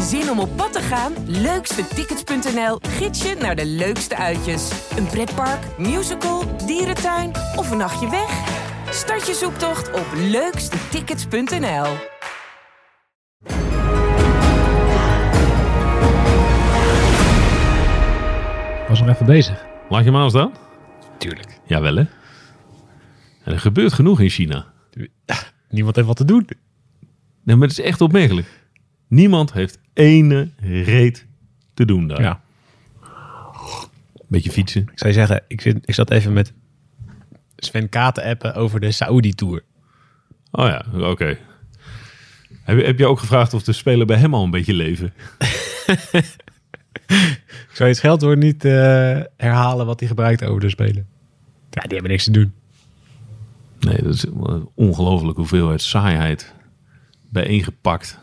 Zin om op pad te gaan? Leukstetickets.nl gids je naar de leukste uitjes. Een pretpark, musical, dierentuin of een nachtje weg? Start je zoektocht op leukstetickets.nl. was nog even bezig. Laat je hem aanstaan? Tuurlijk. Jawel hè. En er gebeurt genoeg in China. Niemand heeft wat te doen. Nee, maar het is echt opmerkelijk. Niemand heeft ene reet te doen daar. Ja. Beetje fietsen. Ik zou je zeggen, ik, zit, ik zat even met Sven K te appen over de Saudi-tour. Oh ja, oké. Heb, je- heb je ook gevraagd of de spelen bij hem al een beetje leven? Ik zou je het scheldwoord niet eh, herhalen wat hij gebruikt over de Spelen. Ja, die hebben niks te doen. Nee, dat is een ongelooflijke hoeveelheid saaiheid bijeengepakt.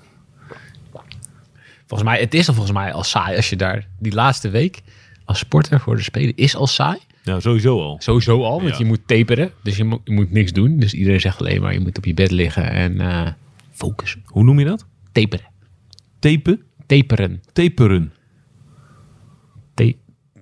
Volgens mij, het is al volgens mij al saai als je daar die laatste week als sporter voor de Spelen is al saai. Ja, sowieso al. Sowieso al, want Ja. je moet taperen. Dus je, mo- je moet niks doen. Dus iedereen zegt alleen maar je moet op je bed liggen en eh focussen. Hoe noem je dat? Taperen. Tapen? Taperen. Taperen. Ta-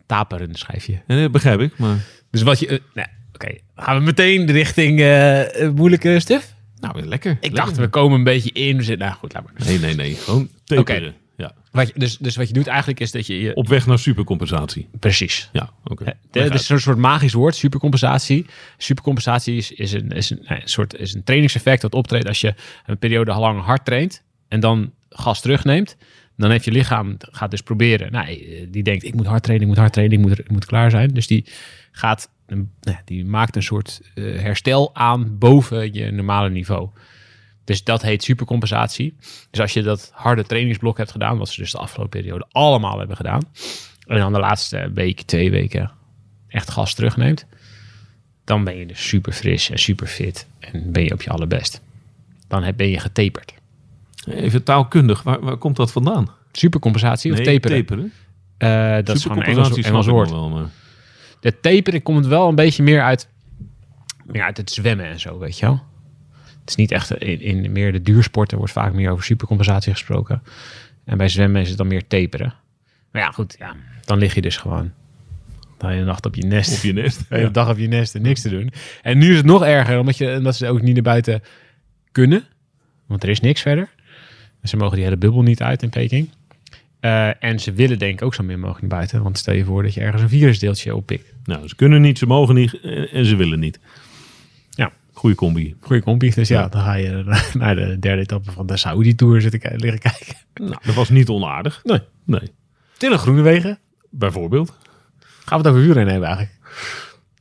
taperen schrijf je. Ja, dat begrijp ik, maar... Dus wat je... eh, nou, Oké, gaan we meteen richting eh, moeilijke stuff? Nou, lekker. Ik dacht, we komen een beetje in. We zitten, nou goed, laat maar. Nee, nee, nee. Gewoon taperen. Oké. Ja. Wat je, dus, dus wat je doet eigenlijk is dat je... je Op weg naar supercompensatie. precies. Ja, oké. Hè, Het is een soort magisch woord, supercompensatie. Supercompensatie is, is, een, is, een, een soort, is een trainingseffect dat optreedt als je een periode lang hard traint en dan gas terugneemt. Dan heeft je lichaam, gaat dus proberen, nou, eh, die denkt ik moet hard trainen, ik moet hard trainen, ik moet, ik moet klaar zijn. Dus die gaat, nou, die maakt een soort eh, herstel aan boven je normale niveau. Dus dat heet supercompensatie. Dus als je dat harde trainingsblok hebt gedaan, wat ze dus de afgelopen periode allemaal hebben gedaan, en dan de laatste week, twee weken echt gas terugneemt, dan ben je dus super fris en super fit en ben je op je allerbest. Dan ben je getaperd. Even taalkundig, waar, waar komt dat vandaan? Supercompensatie of taperen? taperen. Eh, dat is gewoon een Engels, Engels woord. nog wel, maar... De taperen komt wel een beetje meer uit, meer uit het zwemmen en zo, weet je wel. Het is niet echt, in, in meer de duursporten wordt vaak meer over supercompensatie gesproken. En bij zwemmen is het dan meer taperen. Maar ja, goed, ja, dan lig je dus gewoon de hele nacht op je nest. Op je nest. De hele dag op je nest en niks te doen. En nu is het nog erger, omdat, je, omdat ze ook niet naar buiten kunnen. Want er is niks verder. En ze mogen die hele bubbel niet uit in Peking. Eh, en ze willen denk ik ook zo min mogelijk naar buiten. Want stel je voor dat je ergens een virusdeeltje oppikt. Nou, ze kunnen niet, ze mogen niet en ze willen niet. Goeie combi. Goeie compie. Dus ja, Ja. dan ga je naar de derde etappe van de Saudi-tour zitten ki- liggen kijken. Nou, dat was niet onaardig. Nee. Nee. Til Groenewegen. Bijvoorbeeld. Gaan we het over wielrennen hebben eigenlijk?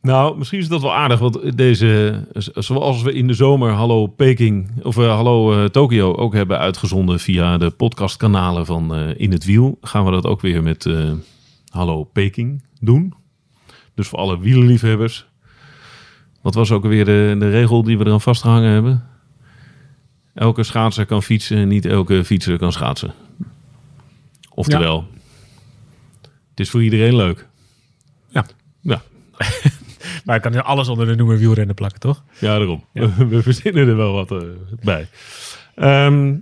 Nou, misschien is dat wel aardig, want deze, zoals we in de zomer Hallo Peking of eh, Hallo eh, Tokio ook hebben uitgezonden via de podcastkanalen van eh, In het Wiel, gaan we dat ook weer met eh, Hallo Peking doen. Dus voor alle wielerliefhebbers. Wat was ook weer de, de regel die we eraan vastgehangen hebben? Elke schaatser kan fietsen, niet elke fietser kan schaatsen. Oftewel, het is voor iedereen leuk. Ja. Ja, Maar ik kan nu alles onder de noemer wielrennen plakken, toch? Ja, daarom. We verzinnen er wel wat eh, bij. Ehm,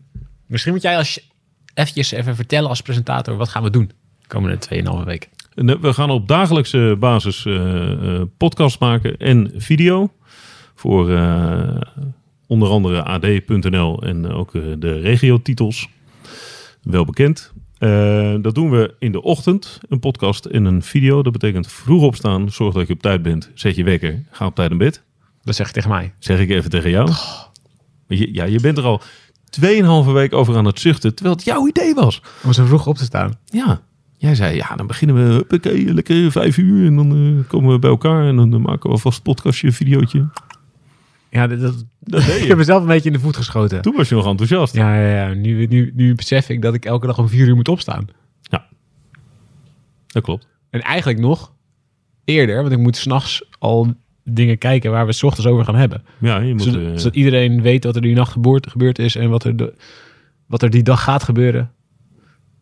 Misschien moet jij als eventjes even vertellen als presentator. Wat gaan we doen de komende 2,5 weken? Eh, we gaan op dagelijkse basis eh, podcast maken en video. Voor onder andere ad.nl en ook de regiotitels. Wel bekend. Dat doen we in de ochtend, een podcast en een video. Dat betekent vroeg opstaan, zorg dat je op tijd bent, zet je wekker, ga op tijd in bed. Dat zeg je tegen mij. Zeg ik even tegen jou. Je, ja, je bent er al 2,5 week over aan het zuchten, terwijl het jouw idee was. Om zo vroeg op te staan. Ja, jij zei, ja, dan beginnen we, huppakee, lekker vijf uur. En dan eh, komen we bij elkaar en dan eh, maken we alvast een podcastje, een videootje. Ja, dat, dat, Dat deed ik heb mezelf een beetje in de voet geschoten. Toen was je nog enthousiast. Ja, ja, ja. Nu, nu, nu besef ik dat ik elke dag om vier uur moet opstaan. Dat klopt. En eigenlijk nog eerder, want ik moet s'nachts al dingen kijken waar we het 's ochtends over gaan hebben. Ja, je moet... Zodat, eh, zodat iedereen weet wat er die nacht gebeurd, gebeurd is en wat er, de, wat er die dag gaat gebeuren.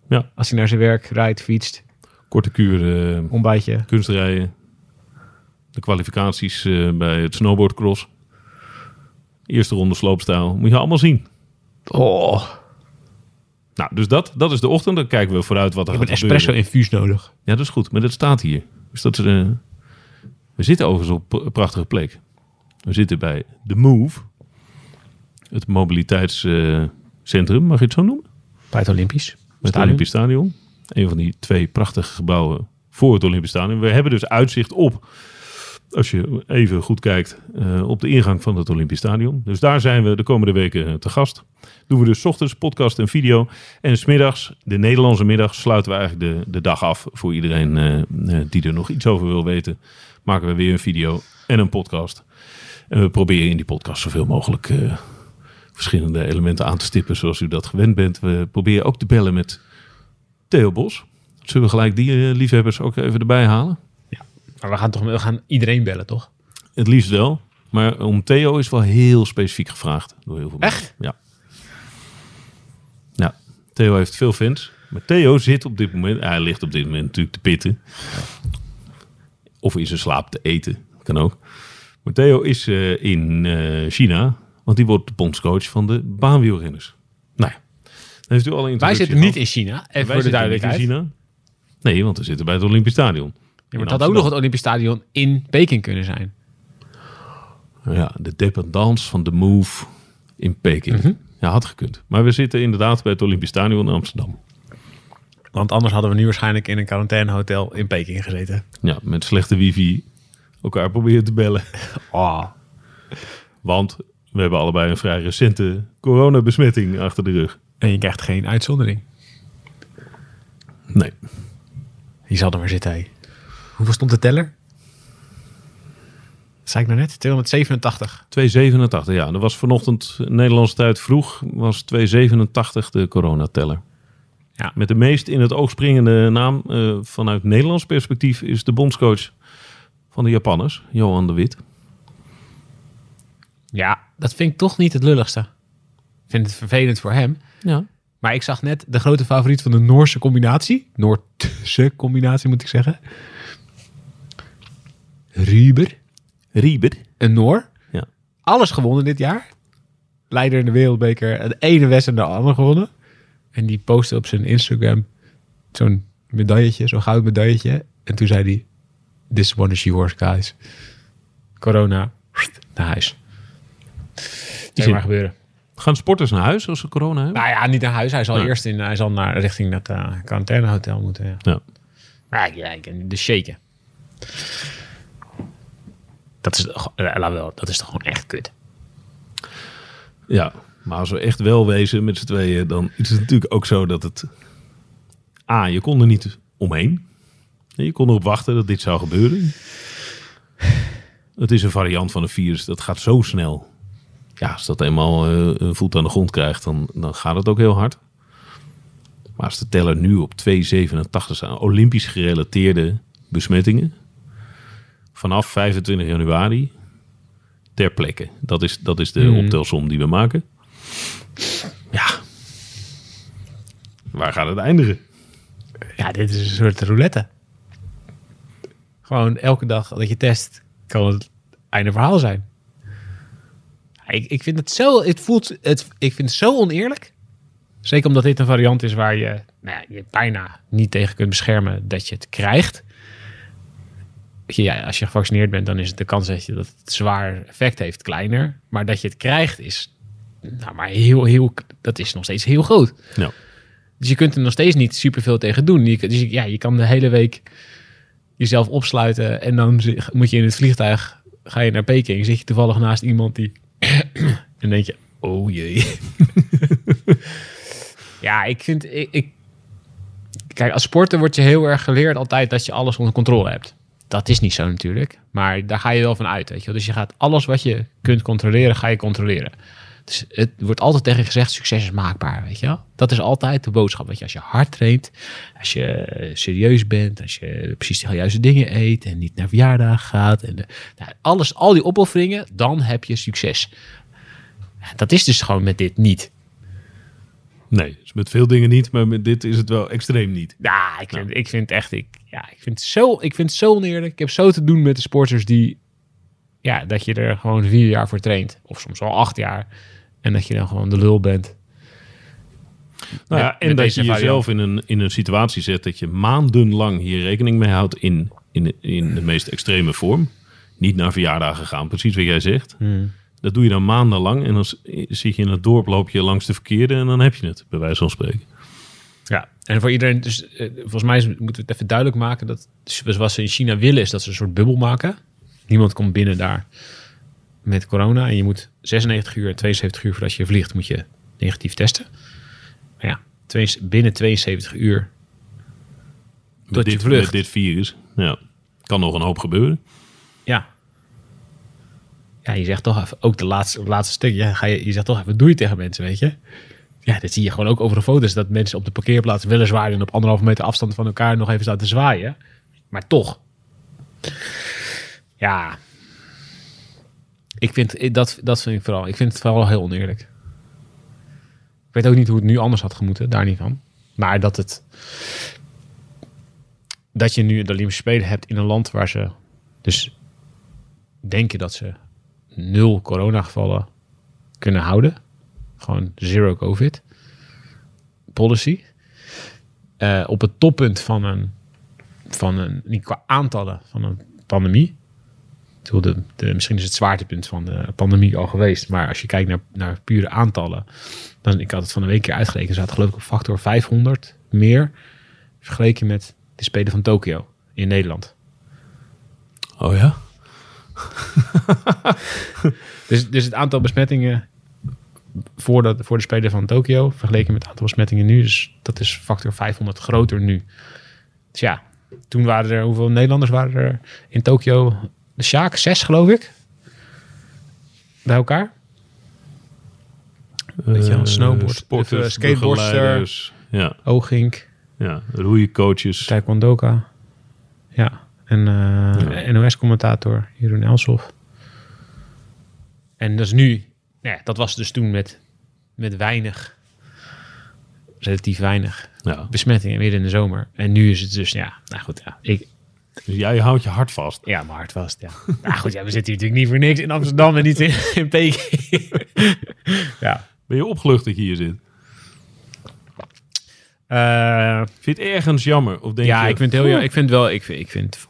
Ja. Als hij naar zijn werk rijdt, fietst, korte kuur, eh, ontbijtje. kunstrijden. De kwalificaties eh, bij het snowboardcross. Eerste ronde sloopstijl. Moet je allemaal zien. Oh. Nou, dus dat, dat is de ochtend. Dan kijken we vooruit wat er Ik heb een gaat gebeuren. espresso-infuus nodig. Ja, dat is goed. Maar dat staat hier. Dus dat is, eh, we zitten overigens op een prachtige plek. We zitten bij The Move. Het mobiliteitscentrum, mag je het zo noemen? Bij het Olympisch. Met het. Olympisch Stadion. Een van die twee prachtige gebouwen voor het Olympisch Stadion. We hebben dus uitzicht op, als je even goed kijkt, eh, op de ingang van het Olympisch Stadion. Dus daar zijn we de komende weken eh, te gast. Doen we dus 's ochtends podcast en video. En smiddags, de Nederlandse middag, sluiten we eigenlijk de, de dag af voor iedereen eh, die er nog iets over wil weten. Maken we weer een video en een podcast. En we proberen in die podcast zoveel mogelijk eh, verschillende elementen aan te stippen zoals u dat gewend bent. We proberen ook te bellen met Theo Bos. Zullen we gelijk die eh, liefhebbers ook even erbij halen? Maar we gaan toch we gaan iedereen bellen, toch? Het liefst wel. Maar om Theo is wel heel specifiek gevraagd. Door heel veel mensen. Echt? Ja. Ja, Theo heeft veel fans. Maar Theo zit op dit moment, hij ligt op dit moment natuurlijk te pitten. Of in zijn slaap te eten, kan ook. Maar Theo is eh, in eh, China, want die wordt de bondscoach van de baanwielrenners. Nou ja, dan heeft u al een Wij zitten niet in China. Even Wij voor de zitten niet duidelijkheid. in China. Nee, want we zitten bij het Olympisch Stadion. Ja, maar het had ook nog het Olympisch Stadion in Peking kunnen zijn. Ja, de dependance van de move in Peking. Mhm. Ja, had gekund. Maar we zitten inderdaad bij het Olympisch Stadion in Amsterdam. Want anders hadden we nu waarschijnlijk in een quarantainehotel in Peking gezeten. Ja, met slechte wifi elkaar proberen te bellen. Oh. Want we hebben allebei een vrij recente coronabesmetting achter de rug. En je krijgt geen uitzondering. Nee. Die zal er maar zitten. hé. Hoeveel stond de teller? Dat zei ik nou net? 287. 287, ja. Dat was vanochtend Nederlandse tijd vroeg, was 287 de coronateller. Ja. Met de meest in het oog springende naam eh, vanuit Nederlands perspectief is de bondscoach van de Japanners, Johan de Wit. Ja, dat vind ik toch niet het lulligste. Ik vind het vervelend voor hem. Ja. Maar ik zag net de grote favoriet van de Noorse combinatie. Noordse combinatie moet ik zeggen. Ruber. Rieber. Een Noor. Ja. Alles gewonnen dit jaar. Leider in de wereldbeker. De ene wedstrijd naar de andere gewonnen. En die postte op zijn Instagram zo'n medailletje, zo'n goud medailletje. En toen zei hij, this one is yours, guys. Corona, naar huis. Zin. maar gebeuren. Gaan sporters naar huis als ze corona hebben? Nou ja, niet naar huis. Hij zal eerst in, hij zal naar richting dat eh quarantainehotel moeten. Ja. Ja. Maar de shaken. Dat is, toch- eh, laat wel, dat is toch gewoon echt kut. Ja, maar als we echt wel wezen met z'n tweeën, dan is het natuurlijk ook zo dat het... A, je kon er niet omheen. Je kon erop wachten dat dit zou gebeuren. Het is een variant van een virus, dat gaat zo snel. Ja, als dat eenmaal eh, een voet aan de grond krijgt, dan, dan gaat het ook heel hard. Maar als de teller nu op 2,87 staan, olympisch gerelateerde besmettingen... vanaf 25 januari ter plekke. Dat is, dat is de Hmm. optelsom die we maken. Ja. Waar gaat het eindigen? Ja, dit is een soort roulette. Gewoon elke dag dat je test, kan het einde verhaal zijn. Ik, ik vind het zo, het voelt, het, ik vind het zo oneerlijk. Zeker omdat dit een variant is waar je, nou ja, je bijna niet tegen kunt beschermen dat je het krijgt. Ja, als je gevaccineerd bent, dan is het de kans dat, je, dat het zwaar effect heeft kleiner. Maar dat je het krijgt is, nou, maar heel, heel, dat is nog steeds heel groot. Ja. Dus je kunt er nog steeds niet superveel tegen doen. Je, dus ja, je kan de hele week jezelf opsluiten en dan moet je in het vliegtuig, ga je naar Peking, zit je toevallig naast iemand die... en denk je, oh jee. ja, ik vind... Ik, kijk, als sporter wordt je heel erg geleerd altijd dat je alles onder controle hebt. Dat is niet zo natuurlijk, maar daar ga je wel van uit, weet je. Dus je gaat alles wat je kunt controleren, ga je controleren. Dus het wordt altijd tegen gezegd, succes is maakbaar, weet je wel. Dat is altijd de boodschap, weet je. Als je hard traint, als je eh, serieus bent, als je precies de juiste dingen eet en niet naar verjaardagen gaat. En de, nou, alles, al die opofferingen, dan heb je succes. Dat is dus gewoon met dit niet. Nee, dus met veel dingen niet, maar met dit is het wel extreem niet. Ja, ik vind, ik vind echt, ik, ja, ik vind het zo, ik vind het zo oneerlijk. Ik heb zo te doen met de sporters die, ja, dat je er gewoon vier jaar voor traint. Of soms al acht jaar. En dat je dan gewoon de lul bent. Nou ja, en dat je jezelf in een, in een situatie zet dat je maandenlang hier rekening mee houdt in, in, in de meest extreme vorm. Niet naar verjaardagen gaan, precies wat jij zegt. Hmm. Dat doe je dan maandenlang en dan zit je in het dorp, loop je langs de verkeerde en dan heb je het, bij wijze van spreken. Ja, en voor iedereen, dus eh, volgens mij is- moeten we het even duidelijk maken dat dus wat ze in China willen is dat ze een soort bubbel maken. Niemand komt binnen daar met corona en je moet 96 uur en 72 uur voordat je vliegt moet je negatief testen. Maar ja, twee- binnen 72 uur Met Tot je dit, vlucht. met dit virus. Ja, kan nog een hoop gebeuren. Ja. Ja, je zegt toch even, ook de laatste, laatste stuk, ja, ga je, je zegt toch even doei tegen mensen, weet je. Ja, dat zie je gewoon ook over de foto's, dat mensen op de parkeerplaats weliswaar en op anderhalve meter afstand van elkaar nog even staan te zwaaien. Maar toch. Ja. Ik vind, dat, dat vind ik vooral, ik vind het vooral heel oneerlijk. Ik weet ook niet hoe het nu anders had gemoeten, daar niet van. Maar dat het, dat je nu de Olympische Spelen hebt in een land waar ze dus denken dat ze nul coronagevallen kunnen houden. Gewoon zero covid policy. Eh, op het toppunt van een, van een, niet qua aantallen van een pandemie. De, de, misschien is het zwaartepunt van de pandemie al geweest. Maar als je kijkt naar, naar pure aantallen. Dan, ik had het van een week keer uitgerekend. Zaten geloof ik op factor 500 meer. Vergeleken met de Spelen van Tokio in Nederland. Oh ja? Dus, dus het aantal besmettingen voor de, voor de Spelen van Tokio, vergeleken met het aantal besmettingen nu, dus dat is factor 500 groter nu. Dus ja, toen waren er, hoeveel Nederlanders waren er in Tokio? De Sjaak, zes geloof ik. Bij elkaar. Weet je wel, Eh, snowboard, sporters, skateboardster. Ja, Oogink, ja, roeicoaches. taekwondoka. Ja, en eh, NOS-commentator Jeroen Elshoff. En dat is nu, nou ja, dat was dus toen met, met weinig, relatief weinig Ja. besmettingen weer in de zomer. En nu is het dus, ja, nou goed, ja, ik, Dus jij houdt je hart vast. ja, mijn hart vast, ja. nou goed, ja, we zitten hier natuurlijk niet voor niks in Amsterdam en niet in, in Peking. ja. Ben je opgelucht dat je hier zit? Eh, Vind je het ergens jammer? Of denk ja, je, ik vind het heel, ja, ik vind wel, ik vind, ik vind,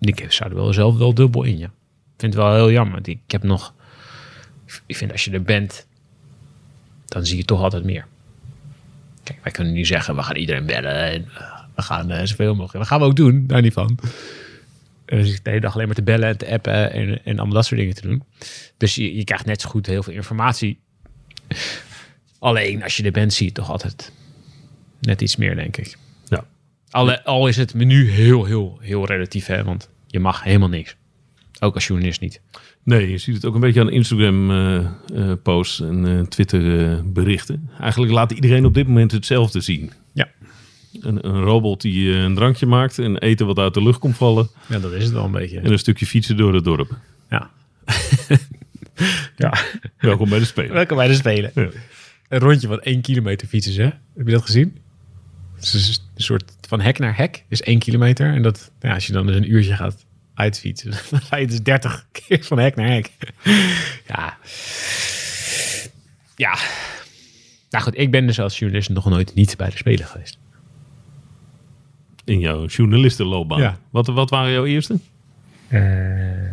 ik zou er wel zelf wel dubbel in, ja. Ik vind het wel heel jammer. want Ik heb nog, ik vind als je er bent, dan zie je toch altijd meer. Kijk, wij kunnen nu zeggen, we gaan iedereen bellen en eh, we gaan eh, zoveel mogelijk. Dat gaan we ook doen, daar niet van. En dus ik de hele dag alleen maar te bellen en te appen en, en allemaal dat soort dingen te doen. Dus je, je krijgt net zo goed heel veel informatie. Alleen als je er bent, zie je toch altijd net iets meer, denk ik. Ja. Alle, al is het menu heel, heel, heel relatief, hè? want je mag helemaal niks. Ook als journalist niet. Nee, je ziet het ook een beetje aan Instagram eh, eh, posts en eh, Twitter eh, berichten. Eigenlijk laat iedereen op dit moment hetzelfde zien. Ja. Een, een robot die eh, een drankje maakt en eten wat uit de lucht komt vallen. Ja, dat is het wel een beetje. En een stukje fietsen door het dorp. Ja. ja. Welkom bij de Spelen. Welkom bij de Spelen. Ja. Een rondje van één kilometer fietsen ze. Heb je dat gezien? Het is een soort van hek naar hek is één kilometer. En dat, ja, als je dan dus een uurtje gaat uitfietsen, dan ga je dus 30 keer van hek naar hek. ja. Ja. Nou goed, ik ben dus als journalist nog nooit niet bij de Spelen geweest. In jouw journalistenloopbaan. Ja. Wat, wat waren jouw eerste?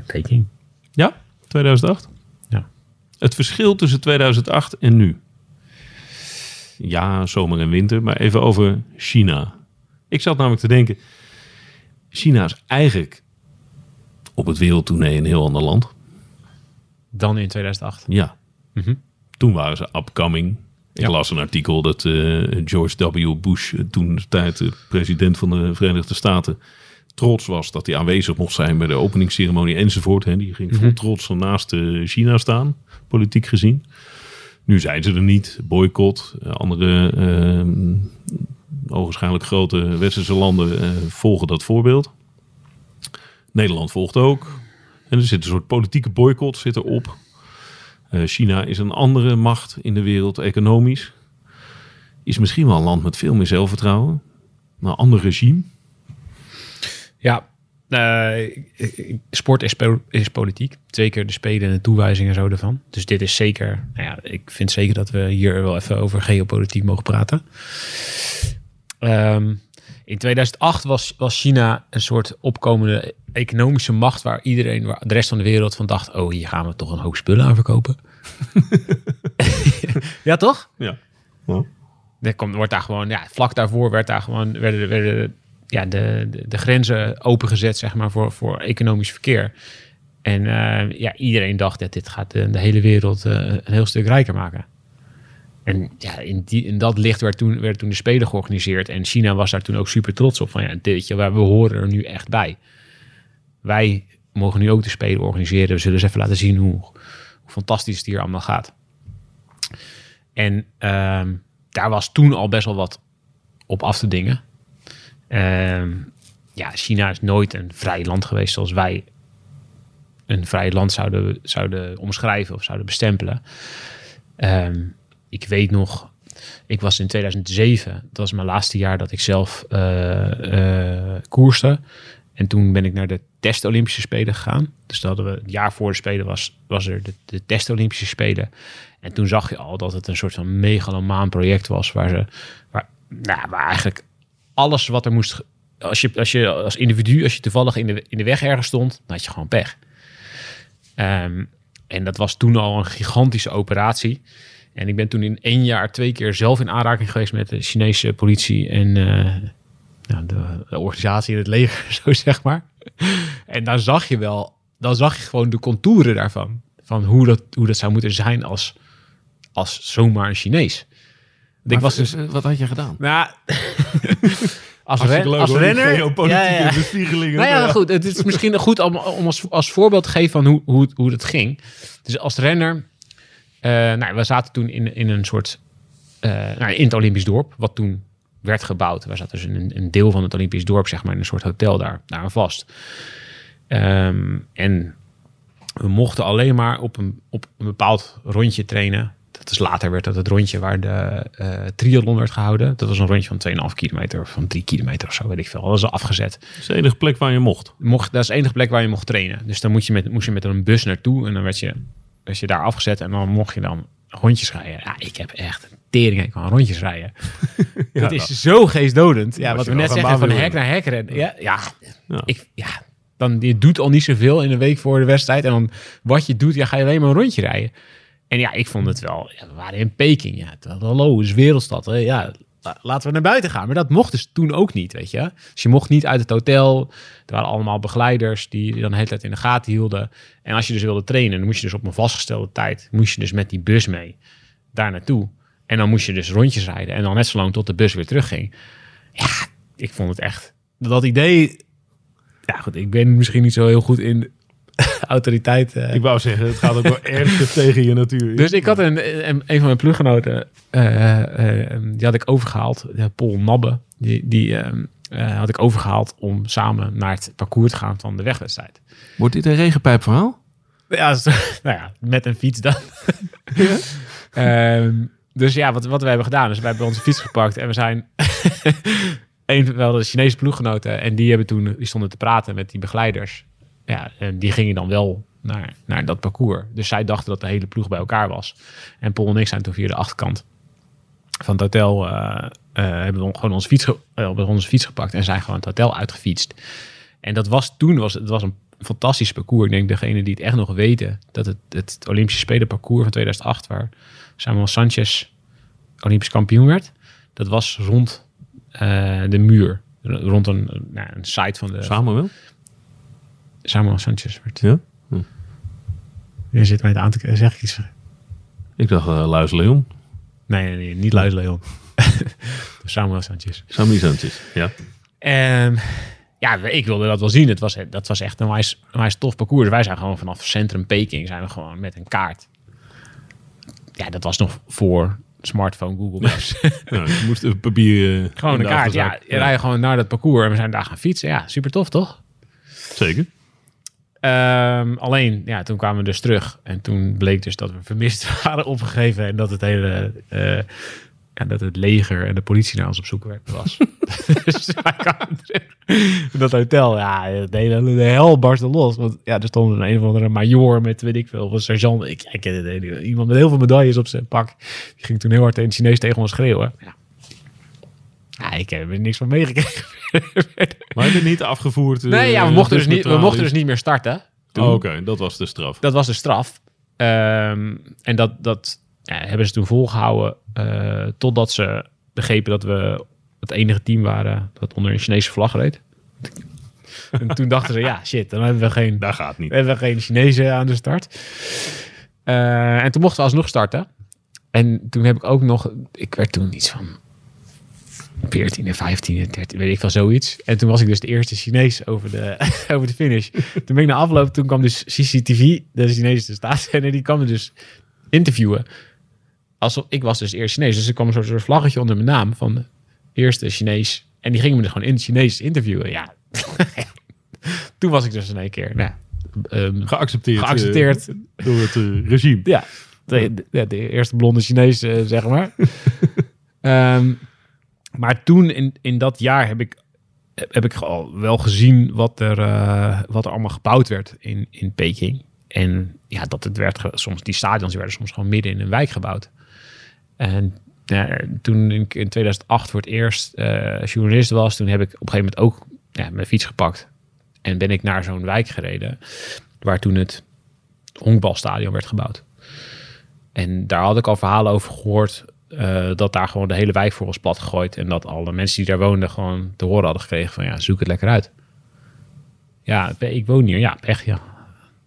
Peking. Ja, 2008. Ja. Het verschil tussen 2008 en nu. Ja, zomer en winter, maar even over China. Ik zat namelijk te denken, China is eigenlijk op het wereldtournee een heel ander land. Dan in 2008. Ja. Mhm. Toen waren ze upcoming. Ik Ja. las een artikel dat eh, George W. Bush, eh, toen de tijd de president van de Verenigde Staten, trots was dat hij aanwezig mocht zijn bij de openingsceremonie enzovoort. Hè. Die ging vol trots naast eh, China staan, politiek gezien. Nu zijn ze er niet, boycott. Andere eh, ogenschijnlijk grote westerse landen volgen dat voorbeeld. Nederland volgt ook. En er zit een soort politieke boycott zit erop. Eh, China is een andere macht in de wereld, economisch. Is misschien wel een land met veel meer zelfvertrouwen. Een ander regime. Ja, eh, sport is, is politiek. Zeker de spelen en de toewijzingen en zo ervan. Dus dit is zeker, nou ja, ik vind zeker dat we hier wel even over geopolitiek mogen praten. Ehm, in 2008 was, was China een soort opkomende economische macht waar iedereen, waar de rest van de wereld van dacht, oh, hier gaan we toch een hoop spullen aan verkopen. ja, toch? Ja. Er komt, wordt daar gewoon, ja, vlak daarvoor werd daar gewoon, werden, werden ja, de, de, de grenzen opengezet, zeg maar, voor, voor economisch verkeer. En eh, ja, iedereen dacht dat dit gaat de, de hele wereld eh, een heel stuk rijker maken. En ja, in, die, in dat licht werd toen, werd toen de Spelen georganiseerd. En China was daar toen ook super trots op. Van ja, dit, we horen er nu echt bij. Wij mogen nu ook de Spelen organiseren. We zullen eens even laten zien hoe, hoe fantastisch het hier allemaal gaat. En ehm, daar was toen al best wel wat op af te dingen. Ehm, ja, China is nooit een vrij land geweest zoals wij een vrij land zouden, zouden omschrijven of zouden bestempelen. Ehm, ik weet nog, ik was in 2007, dat was mijn laatste jaar dat ik zelf eh eh, koerste. En toen ben ik naar de test Olympische Spelen gegaan. Dus dat hadden we het jaar voor de Spelen was, was er de, de test Olympische Spelen. En toen zag je al dat het een soort van megalomaan project was. Waar, ze, waar, nou, waar eigenlijk alles wat er moest... Als je als, je als individu, als je toevallig in de, in de weg ergens stond, dan had je gewoon pech. Ehm, en dat was toen al een gigantische operatie. En ik ben toen in één jaar twee keer zelf in aanraking geweest met de Chinese politie en eh, nou, de, de organisatie in het leger, zo zeg maar. En daar zag je wel, dan zag je gewoon de contouren daarvan. Van hoe dat, hoe dat zou moeten zijn als, als zomaar een Chinees. Ik was dus, wat had je gedaan? nou, als, ren, leuk, als renner. geopolitieke Ja, ja. bespiegelingen. Nou ja, goed. Het is misschien goed om, om als, als voorbeeld te geven van hoe, hoe, het- hoe het ging. Dus als renner, nou, we zaten toen in, in een soort, eh, nou, in het Olympisch dorp, wat toen werd gebouwd. We zaten dus in een, een deel van het Olympisch dorp, zeg maar, in een soort hotel daar, daar aan vast. Ehm, en we mochten alleen maar op een, op een bepaald rondje trainen. Dat is later werd dat het rondje waar de eh triathlon werd gehouden. Dat was een rondje van 2,5 kilometer of van 3 kilometer of zo, weet ik veel. Dat was afgezet Dat is de enige plek waar je mocht. mocht, dat is de enige plek waar je mocht trainen. Dus dan moet je met, moest je met een bus naartoe en dan werd je, werd je daar afgezet en dan mocht je dan rondjes rijden. Ja, ik heb echt een tering ik kan rondjes rijden. Ja, het is zo geestdodend. Ja, als wat we net zeggen, van hek naar hek rennen. Ja, ja, Ja. Ik, ja dan, je doet al niet zoveel in een week voor de wedstrijd. En dan wat je doet, ja, ga je alleen maar een rondje rijden. En ja, ik vond het wel, ja, we waren in Peking. Ja, hallo, is wereldstad. Hè? Ja, laten we naar buiten gaan. Maar dat mocht dus toen ook niet, weet je. Dus je mocht niet uit het hotel. Er waren allemaal begeleiders die je dan de hele tijd in de gaten hielden. En als je dus wilde trainen, dan moest je dus op een vastgestelde tijd... moest je dus met die bus mee daar naartoe. En dan moest je dus rondjes rijden. En dan net zo lang tot de bus weer terugging. Ja, ik vond het echt... Dat idee... Ja, goed, ik ben misschien niet zo heel goed in autoriteit... eh, Ik wou zeggen, het gaat ook wel erg tegen je natuur. dus ik had een, een, een van mijn ploeggenoten, eh, eh, die had ik overgehaald, de Paul Nabbe, die, die ehm, eh, had ik overgehaald om samen naar het parcours te gaan van de wegwedstrijd. Wordt dit een regenpijpverhaal? Ja, nou ja, met een fiets dan. Ehm, dus ja, wat, wat we hebben gedaan, is wij hebben onze fiets gepakt en we zijn een wel de Chinese ploeggenoten en die hebben toen die stonden te praten met die begeleiders. Ja, en die gingen dan wel naar, naar dat parcours. Dus zij dachten dat de hele ploeg bij elkaar was. En Paul en ik zijn toen via de achterkant van het hotel eh, eh, hebben we gewoon onze fiets, we onze fiets gepakt en zijn gewoon het hotel uitgefietst. En dat was toen was het was een fantastisch parcours. Ik denk degene die het echt nog weten dat het het Olympische Spelen parcours van 2008 waar Samuel Sanchez Olympisch kampioen werd, dat was rond de muur, rond een, nou, een site van de Samuel? Samuel Sanchez werd. Ja? Je zit mij het aan te k- zeg ik iets. Ik dacht uh, Luis Leon. Nee, nee, nee niet Luis Leon. Samuel Sanchez. Sami Sanchez. Ja. Ehm, ja, ik wilde dat wel zien. Het was, dat was echt een wijs, een wijs tof parcours. Wij zijn gewoon vanaf centrum Peking zijn we gewoon met een kaart. Ja, dat was nog voor smartphone Google Maps. Nou, je moest een papier... eh, gewoon een kaart. Ja, je rijdt gewoon naar dat parcours en we zijn daar gaan fietsen. Ja, super tof toch? Zeker. Ehm, alleen, ja, toen kwamen we dus terug. En toen bleek dus dat we vermist waren opgegeven. En dat het hele, eh, ja, dat het leger en de politie naar ons op zoek was. dus dat hotel. Ja, de hele de hel barstte los. Want ja, er stond een, een of andere major met, weet ik veel, of een sergeant. Ik, ik. Iemand met heel veel medailles op zijn pak. Die ging toen heel hard in het Chinees tegen ons schreeuwen. Ja. Ja, ik heb er niks van meegekregen. Maar je niet afgevoerd? nee, ja, we eh, mochten, dus niet, we mochten is? dus niet meer starten. Oh, Oké, dat was de straf. Dat was de straf. Ehm, en dat, dat ja, hebben ze toen volgehouden eh, totdat ze begrepen dat we het enige team waren dat onder een Chinese vlag reed. en toen dachten ze, ja, shit, dan hebben we geen, Daar gaat niet. we hebben geen Chinezen aan de start. Eh, en toen mochten we alsnog starten. En toen heb ik ook nog, ik werd toen iets van 14, 15, 13, weet ik wel zoiets. En toen was ik dus de eerste Chinees over de, over de finish. Toen ben ik na afloop, toen kwam dus CCTV, de Chinese staatszender, die kwam me dus interviewen. Alsof ik was dus eerst Chinees. Dus er kwam een soort, soort vlaggetje onder mijn naam van de eerste Chinees. En die gingen me dus gewoon in het Chinees interviewen. Ja, toen was ik dus in één keer, nou, ehm, Geaccepteerd. eh, geaccepteerd. door het eh, regime. Ja, de, de eerste blonde Chinees, eh, zeg maar. Ehm, maar toen, in, in dat jaar, heb ik, heb ik al wel gezien wat er, eh, wat er allemaal gebouwd werd in, in Peking. En ja, dat het werd, soms, die stadions werden soms gewoon midden in een wijk gebouwd. En toen ik in 2008 voor het eerst eh, journalist was, toen heb ik op een gegeven moment ook ja, mijn fiets gepakt. En ben ik naar zo'n wijk gereden, waar toen het honkbalstadion werd gebouwd. En daar had ik al verhalen over gehoord. Eh, dat daar gewoon de hele wijk voor was plat gegooid. En dat alle mensen die daar woonden gewoon te horen hadden gekregen van ja, zoek het lekker uit. Ja, ik woon hier. Ja, echt ja.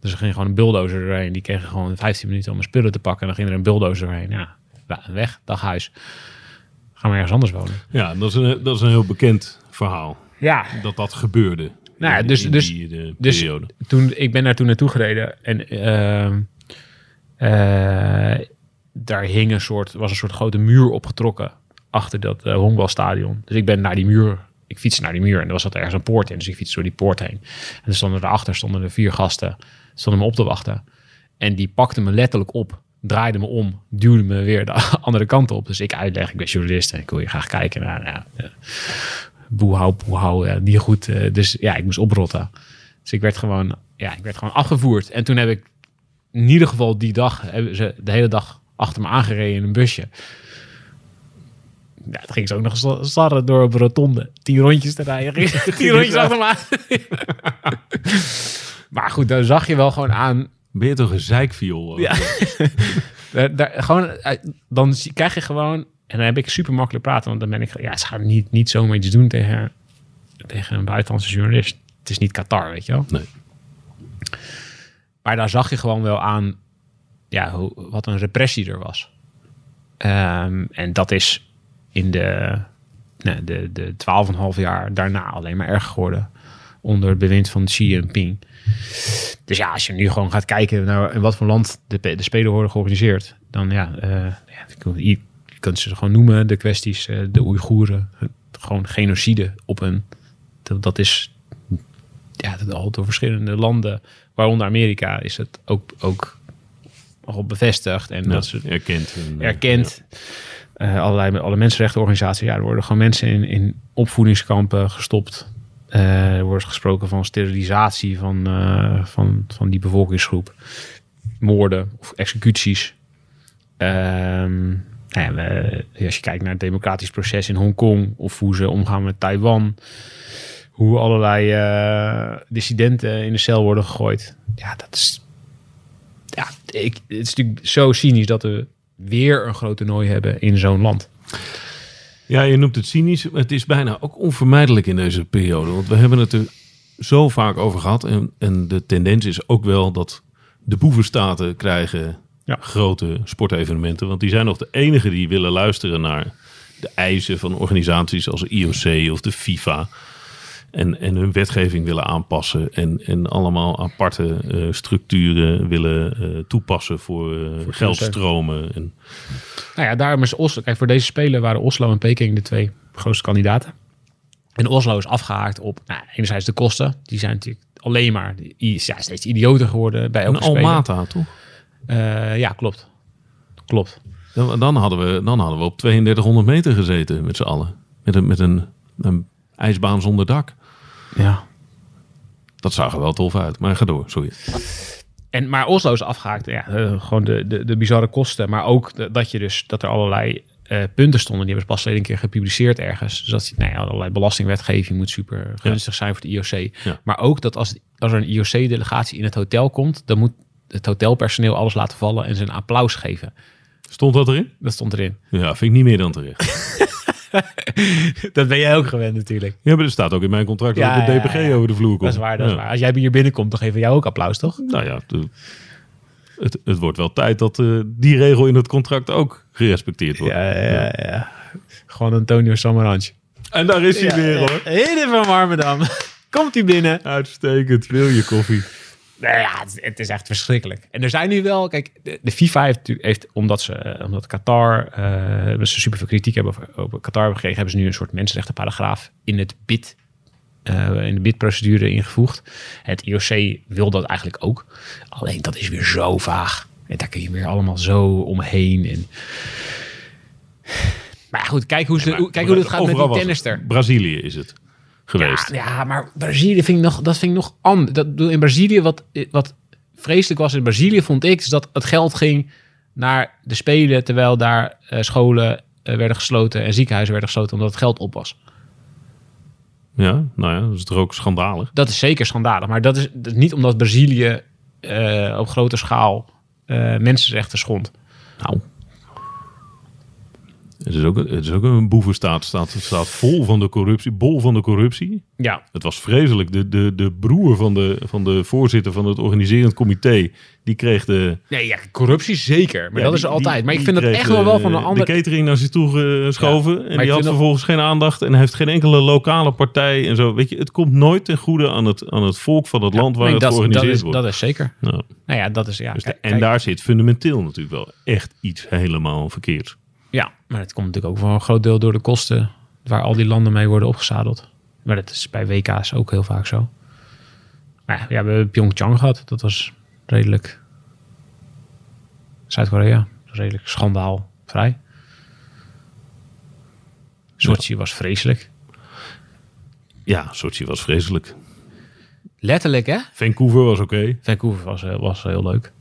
Dus er ging gewoon een bulldozer doorheen. Die kregen gewoon 15 minuten om mijn spullen te pakken. En dan ging er een bulldozer doorheen. Ja, weg, dag huis. Gaan we ergens anders wonen. Ja, dat is, een, dat is een heel bekend verhaal. Ja, Dat dat gebeurde. Nou ja, dus- dus- die, de dus toen, ik ben daar toen naartoe gereden en ehm, eh, daar hing een soort, was een soort grote muur opgetrokken achter dat honkbalstadion. Dus ik ben naar die muur, ik fietste naar die muur en er was dat ergens een poort in, dus ik fietste door die poort heen. En er stonden daarachter stonden er vier gasten, stonden me op te wachten. En die pakten me letterlijk op, draaiden me om, duwden me weer de andere kant op. Dus ik uitleg, ik ben journalist en ik wil je graag kijken naar, ja, boehou, boehou, ja, niet goed. eh, dus ja, ik moest oprotten. Dus ik werd gewoon, ja, ik werd gewoon afgevoerd. En toen heb ik in ieder geval die dag, de hele dag achter me aangereden in een busje. Ja, het ging ze ook nog sarren door op een rotonde. Tien rondjes te rijden. Tien rondjes achter me aan. maar goed, daar zag je wel gewoon aan. Ben je toch een zeikviool? Ja. Daar, daar, gewoon, eh, dan krijg je gewoon... En dan heb ik super makkelijk praten. Want dan ben ik... Ja, ze gaan niet, niet zomaar iets doen tegen, tegen een buitenlandse journalist. Het is niet Qatar, weet je wel. Nee. Maar daar zag je gewoon wel aan ja, hoe, wat een repressie er was. Ehm, en dat is in de, nou, de, de 12,5 jaar daarna alleen maar erger geworden. Onder het bewind van Xi Jinping. Dus ja, als je nu gewoon gaat kijken naar in wat voor land de, de Spelen worden georganiseerd. Dan ja, eh, ja je, je kunt ze gewoon noemen. De kwesties, eh, de Oeigoeren. Gewoon genocide op een... Dat, dat is ja, dat al door verschillende landen, waaronder Amerika, is het ook, ook al bevestigd. En Ja, dat ze erkend. En, eh, erkend. Eh, allerlei, alle mensenrechtenorganisaties. Ja, er worden gewoon mensen in, in opvoedingskampen gestopt. Eh, er wordt gesproken van sterilisatie van, van, van die bevolkingsgroep. Moorden of executies. Nou ja, we- als je kijkt naar het democratisch proces in Hongkong... of hoe ze omgaan met Taiwan... hoe allerlei dissidenten in de cel worden gegooid. Ja, dat is ja, ik, het is natuurlijk zo cynisch dat we weer een groot toernooi hebben in zo'n land. Ja, je noemt het cynisch. maar Het is bijna ook onvermijdelijk in deze periode. Want we hebben het er zo vaak over gehad. En, en de tendens is ook wel dat de boevenstaten krijgen Ja. grote sportevenementen. Want die zijn nog de enige die willen luisteren naar de eisen van organisaties als de IOC of de FIFA. En, en hun wetgeving willen aanpassen. En, en allemaal aparte eh, structuren willen eh, toepassen voor, eh, geldstromen. En, Nou ja, daarom is Oslo. Kijk, voor deze spelen waren Oslo en Peking de twee grootste kandidaten. En Oslo is afgehaakt op, nou, enerzijds de kosten. Die zijn natuurlijk alleen maar ja, steeds idioter geworden bij elke speler. Almata, toch? Ja, klopt. Klopt. Dan, dan, hadden we, dan hadden we op 3200 meter gezeten met z'n allen. Met een, met een, een ijsbaan zonder dak. Ja. Dat zag er wel tof uit. Maar ga door, sorry. En, maar Oslo is afgehaakt. Ja, eh, gewoon de, de, de bizarre kosten. Maar ook de- dat, je dus, dat er allerlei eh, punten stonden. Die hebben ze pas een keer gepubliceerd ergens. Dus dat nou ja, allerlei belastingwetgeving moet super gunstig zijn voor de IOC. Ja. Maar ook dat als, als er een IOC-delegatie in het hotel komt... dan moet het hotelpersoneel alles laten vallen en ze een applaus geven. Stond dat erin? Dat stond erin. Ja, vind ik niet meer dan terecht. dat ben jij ook gewend natuurlijk. Ja, maar er staat ook in mijn contract Ja, dat de ja, DPG ja. over de vloer komt. Dat is waar, dat is waar. Als jij hier binnenkomt, dan geven we jou ook applaus, toch? Nou ja, de- het, het wordt wel tijd dat eh, die regel in het contract ook gerespecteerd wordt. Ja, ja, ja. Gewoon Antonio Samaranch. En daar is hij weer hoor. Heden van Warmerdam. Komt hij binnen? Uitstekend, wil je koffie? Nou ja, het, het is echt verschrikkelijk. En er zijn nu wel, kijk, de, de FIFA heeft, heeft omdat ze, eh, omdat Qatar, eh hebben ze super veel kritiek hebben over, Qatar hebben gekregen, hebben ze nu een soort mensenrechtenparagraaf in het bid, eh, in de bidprocedure ingevoegd. Het IOC wil dat eigenlijk ook. Alleen dat is weer zo vaag. En daar kun je weer allemaal zo omheen. En... Maar goed, kijk hoe, ze, kijk hoe het gaat met die tennister. Brazilië is het geweest. Ja, ja, maar Brazilië vind ik nog, dat vind ik nog anders. Dat in Brazilië, wat, wat vreselijk was in Brazilië, vond ik, is dat het geld ging naar de Spelen, terwijl daar eh, scholen eh, werden gesloten en ziekenhuizen werden gesloten omdat het geld op was. Ja, nou ja, dat is toch ook schandalig. Dat is zeker schandalig, maar dat is, dat is niet omdat Brazilië eh, op grote schaal mensenrechten schond. Nou. Het is ook, het is ook een boevenstaat. Het staat, staat vol van de corruptie, bol van de corruptie. Ja, Het was vreselijk. De, de, de broer van de, van de voorzitter van het organiserend comité, die kreeg de... nee, ja corruptie zeker, maar Ja, dat die- is altijd. die- maar ik vind dat echt wel wel van een de- ander... De catering naar zich toe geschoven. Ja, en die had dat- vervolgens geen aandacht. En heeft geen enkele lokale partij en zo. Weet je, het komt nooit ten goede aan het, aan het volk van het land waar het dat, dat, georganiseerd is, wordt. dat is zeker. Nou, Nou ja, dat is ja. dus de- en daar zit fundamenteel natuurlijk wel echt iets helemaal verkeerd. Ja, maar het komt natuurlijk ook voor een groot deel door de kosten waar al die landen mee worden opgezadeld. Maar dat is bij WK's ook heel vaak zo. Maar ja, we hebben Pyeongchang gehad. Dat was redelijk... Zuid-Korea. Redelijk schandaalvrij. Sochi was vreselijk. Ja, Sochi was vreselijk. Letterlijk, hè? Vancouver was oké. Vancouver was, eh, was heel leuk.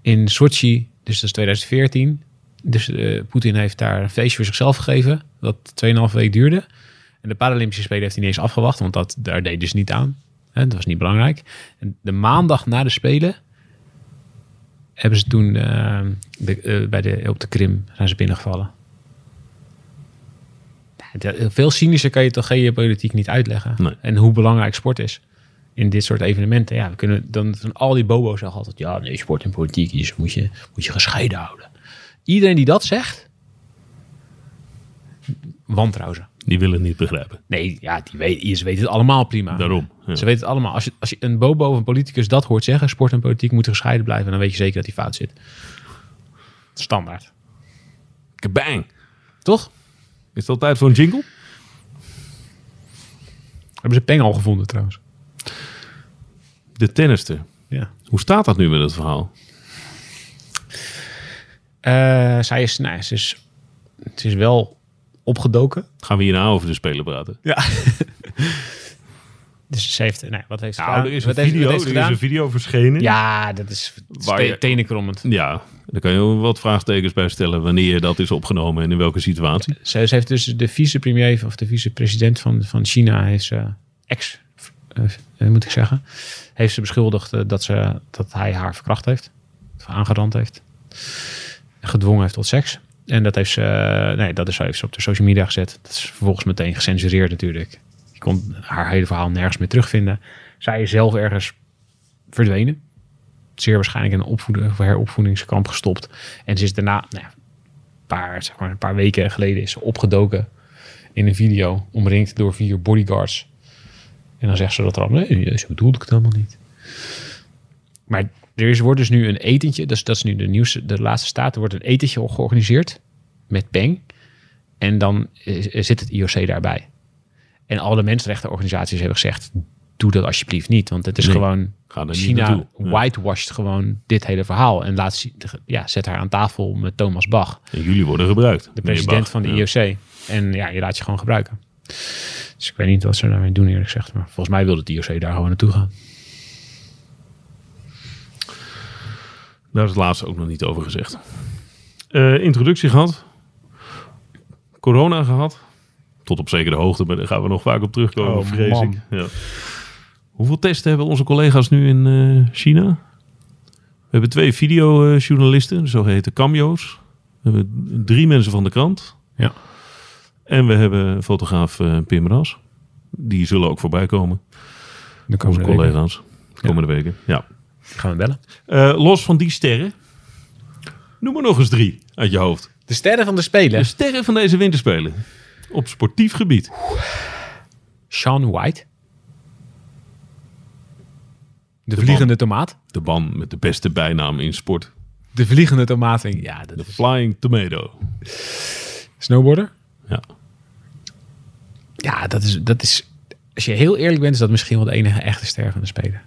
In Sochi, dus dat is 2014. Dus eh, Poetin heeft daar een feestje voor zichzelf gegeven. Dat 2,5 week duurde. En de Paralympische Spelen heeft hij niet eens afgewacht. Want dat, daar deed dus niet aan. Hè, dat was niet belangrijk. En de maandag na de Spelen... hebben ze toen eh, de, eh, bij de, op de Krim zijn ze binnengevallen. Veel cynischer kan je toch geopolitiek niet uitleggen. Nee. En hoe belangrijk sport is in dit soort evenementen. Ja, we kunnen dan, dan al die bobo's zeggen altijd: ja, nee, sport en politiek is, moet, je, moet je gescheiden houden. Iedereen die dat zegt, wantrouwen ze. Die willen het niet begrijpen. Nee, ja, die weet, ze weten het allemaal prima. Daarom. Ja. Ze weten het allemaal. Als je, als je een bobo of een politicus dat hoort zeggen, sport en politiek moeten gescheiden blijven, dan weet je zeker dat hij fout zit. Standaard. Kabang. Toch? Is het al tijd voor een jingle? Hebben ze Peng al gevonden trouwens. De tennister. Ja. Hoe staat dat nu met het verhaal? Eh, zij is, nou, ze is, het is wel opgedoken. Gaan we hierna over de Spelen praten? Ja. dus ze heeft, nou, wat heeft ze Nou, gedaan? er is, Wat een heeft- video, heeft er is een video verschenen. Ja, dat is Waar je- tenenkrommend. Ja, daar kan je wel wat vraagtekens bij stellen wanneer dat is opgenomen en in welke situatie. Ze, ze heeft dus de vicepremier of de vicepresident van, van China, heeft ze, ex, eh, eh, moet ik zeggen, heeft ze beschuldigd dat, ze, dat hij haar verkracht heeft, of aangerand heeft, gedwongen heeft tot seks. En dat heeft ze, eh, nee, dat is, heeft op de social media gezet. Dat is vervolgens meteen gecensureerd natuurlijk. Je kon haar hele verhaal nergens meer terugvinden. Zij is zelf ergens verdwenen. Zeer waarschijnlijk in een opvoeding, heropvoedingskamp gestopt. En ze is daarna, nou ja, paar, maar, een paar weken geleden is opgedoken in een video, omringd door vier bodyguards. En dan zegt ze dat er al, nee, zo bedoelde ik het helemaal niet. Maar er is, wordt dus nu een etentje, dus dat is nu de nieuwste, de laatste staat, er wordt een etentje georganiseerd met Peng. En dan is- zit het IOC daarbij. En alle mensenrechtenorganisaties hebben gezegd, doe dat alsjeblieft niet. Want het is Nee, gewoon, China whitewashed gewoon dit hele verhaal. En laat, ja, zet haar aan tafel met Thomas Bach, En jullie worden gebruikt. de president Bach. van de Ja. IOC. En ja, je laat je gewoon gebruiken. Dus ik weet niet wat ze daarmee doen eerlijk gezegd. Maar volgens mij wil het IOC daar gewoon naartoe gaan. Daar is het laatste ook nog niet over gezegd. Eh, introductie gehad. Corona gehad. Tot op zekere hoogte, maar daar gaan we nog vaak op terugkomen, Oh, vrees man. ik. Ja. Hoeveel testen hebben onze collega's nu in eh, China? We hebben twee videojournalisten, de zogeheten cameo's. We hebben drie mensen van de krant. Ja. En we hebben fotograaf eh, Pim Ras. Die zullen ook voorbij komen. De Onze komende weken. collega's. De komende weken. Ja. Gaan we bellen. Eh, los van die sterren. Noem maar nog eens drie uit je hoofd. De sterren van de Spelen. De sterren van deze winterspelen. Op sportief gebied. Sean White. De, De vliegende tomaat. De man met de beste bijnaam in sport. De vliegende tomaat. Ja, De is... Flying Tomato. Snowboarder. Ja. Ja, dat is, dat is... Als je heel eerlijk bent, is dat misschien wel de enige echte ster van de Spelen.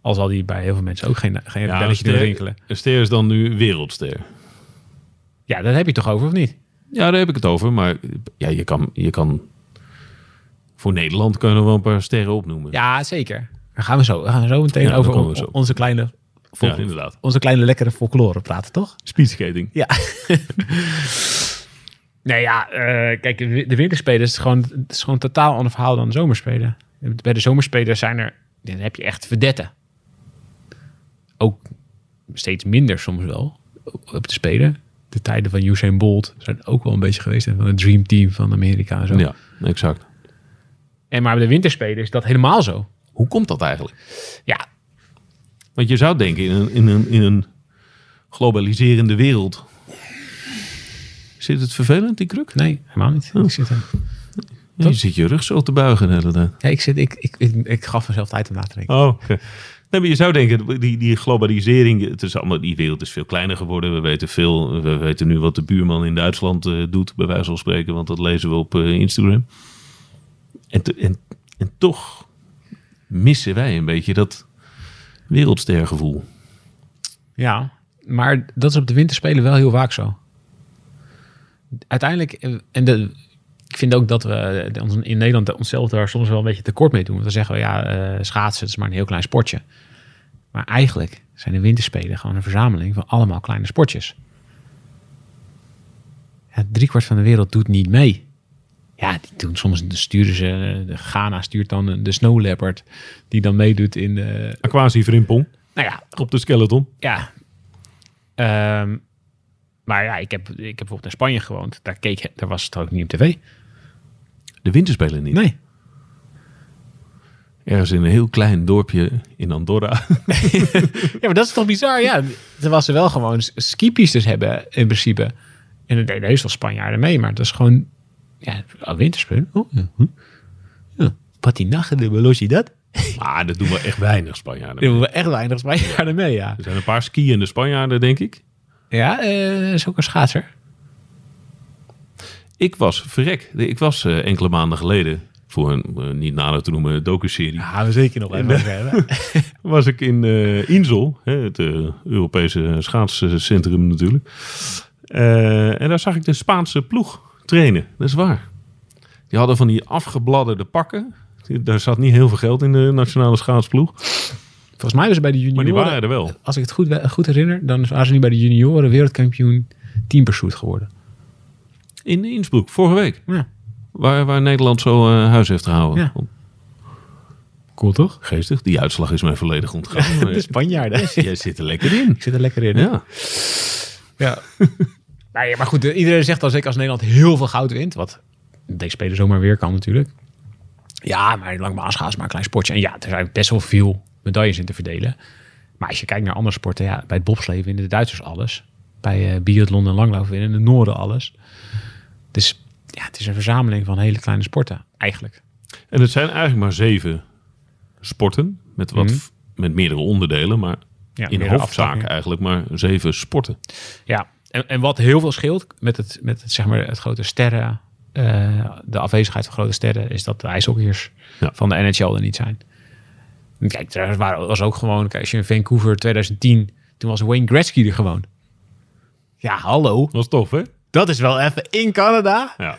Al zal die bij heel veel mensen ook geen, geen ja belletje ster, rinkelen. een ster is dan nu wereldster. Ja, daar heb je toch over, of niet? Ja, daar heb ik het over. Maar ja, je, kan, je kan... Voor Nederland kunnen we wel een paar sterren opnoemen. Ja, zeker. Dan gaan we zo, we gaan zo meteen Ja, over komen we on- zo. onze kleine, Ja, inderdaad. onze kleine lekkere folklore praten, toch? Speedskating. Ja. nee, ja, eh, kijk, de wi- de winterspelen is gewoon, het is gewoon totaal ander verhaal dan de zomerspelen. Bij de zomerspelen zijn er, dan heb je echt verdetten. Ook steeds minder soms wel op te spelen. De tijden van Usain Bolt zijn ook wel een beetje geweest. En van het Dream Team van Amerika en zo. Ja, exact. En maar bij de winterspelen is dat helemaal zo. Hoe komt dat eigenlijk? Ja, Want je zou denken, in een, in een, in een globaliserende wereld... Zit het vervelend, die kruk? nee, helemaal niet. Ik, zit, er- je zit je rug zo te buigen de hele tijd. ja, ik, zit, ik, ik, ik, ik gaf mezelf tijd om na te denken. Oh, oké. Nee, je zou denken, die, die globalisering, het is allemaal, die wereld is veel kleiner geworden. We weten veel, we weten nu wat de buurman in Duitsland eh, doet, bij wijze van spreken, want dat lezen we op eh, Instagram. En, en, toch missen wij een beetje dat wereldstergevoel. Ja, maar dat is op de winterspelen wel heel vaak zo. Uiteindelijk, eh, en de, vind ook dat we eh, in Nederland onszelf daar soms wel een beetje tekort mee doen. Want dan zeggen we, ja, eh, schaatsen, is maar een heel klein sportje. Maar eigenlijk zijn de winterspelen gewoon een verzameling van allemaal kleine sportjes. Ja, driekwart van de wereld doet niet mee. Ja, die doen soms, sturen ze, eh, de Ghana stuurt dan de snow leopard, die dan meedoet in de, Aquasi nou ja, op de skeleton. ja. Ehm, maar ja, ik heb, ik heb bijvoorbeeld in Spanje gewoond. Daar, keek, daar was het ook niet op tv. De winterspelen niet. Nee. Ergens in een heel klein dorpje in Andorra. Ja, maar dat is toch bizar? Ja, terwijl ze wel gewoon skipistes hebben in principe. En er deden heus wel Spanjaarden mee, maar dat is gewoon... Ja, winterspelen. Oh, ja. Ja. Patinaje de velocidad. maar dat doen we echt weinig Spanjaarden. Daar doen we echt weinig Spanjaarden mee, ja. Er zijn een paar skiënde Spanjaarden, denk ik. Ja, eh is ook een schaatser. Ik was, verrek, ik was eh, enkele maanden geleden, voor een eh, niet nader te noemen docu-serie, gaan we zeker nog even hebben. was ik in eh Insel, hè, het eh, Europese schaatscentrum natuurlijk. Eh, en daar zag ik de Spaanse ploeg trainen, dat is waar. Die hadden van die afgebladderde pakken. Daar zat niet heel veel geld in de nationale schaatsploeg, Volgens mij was het bij de maar junioren... die waren er wel. als ik het goed, goed herinner, dan waren ze nu bij de junioren wereldkampioen teampursuit geworden. In Innsbruck, vorige week. Ja. Waar, waar Nederland zo eh, huis heeft gehouden. Ja. Cool toch? Geestig, die uitslag is mij volledig ontgaan. De Spanjaarden. Jij zit er lekker in. Ik zit er lekker in. hè? Ja. Ja. nou ja, maar goed, eh, iedereen zegt dan zeker als Nederland heel veel goud wint, wat deze speler zomaar weer kan natuurlijk. Ja, maar langbaanschaats is maar een klein sportje. En ja, er zijn best wel veel medailles in te verdelen. Maar als je kijkt naar andere sporten, ja, bij het bobslee winnen de Duitsers alles. Bij eh biathlon en langlauf winnen de Noorden alles. Dus ja, het is een verzameling van hele kleine sporten, eigenlijk. En het zijn eigenlijk maar zeven sporten. Met, wat, Mhm. met meerdere onderdelen. Maar Ja, in meerdere hoofdzaak eigenlijk maar zeven sporten. Ja, en, en wat heel veel scheelt met het, met het, zeg maar, het grote sterren eh, de afwezigheid van grote sterren is dat de ijshockeyers Ja. van de NHL er niet zijn. En Kijk, er waren- was ook gewoon, kijk, als je in Vancouver 2010, toen was Wayne Gretzky er gewoon. Ja, hallo. Dat was tof, hè? Dat is wel even in Canada. Ja.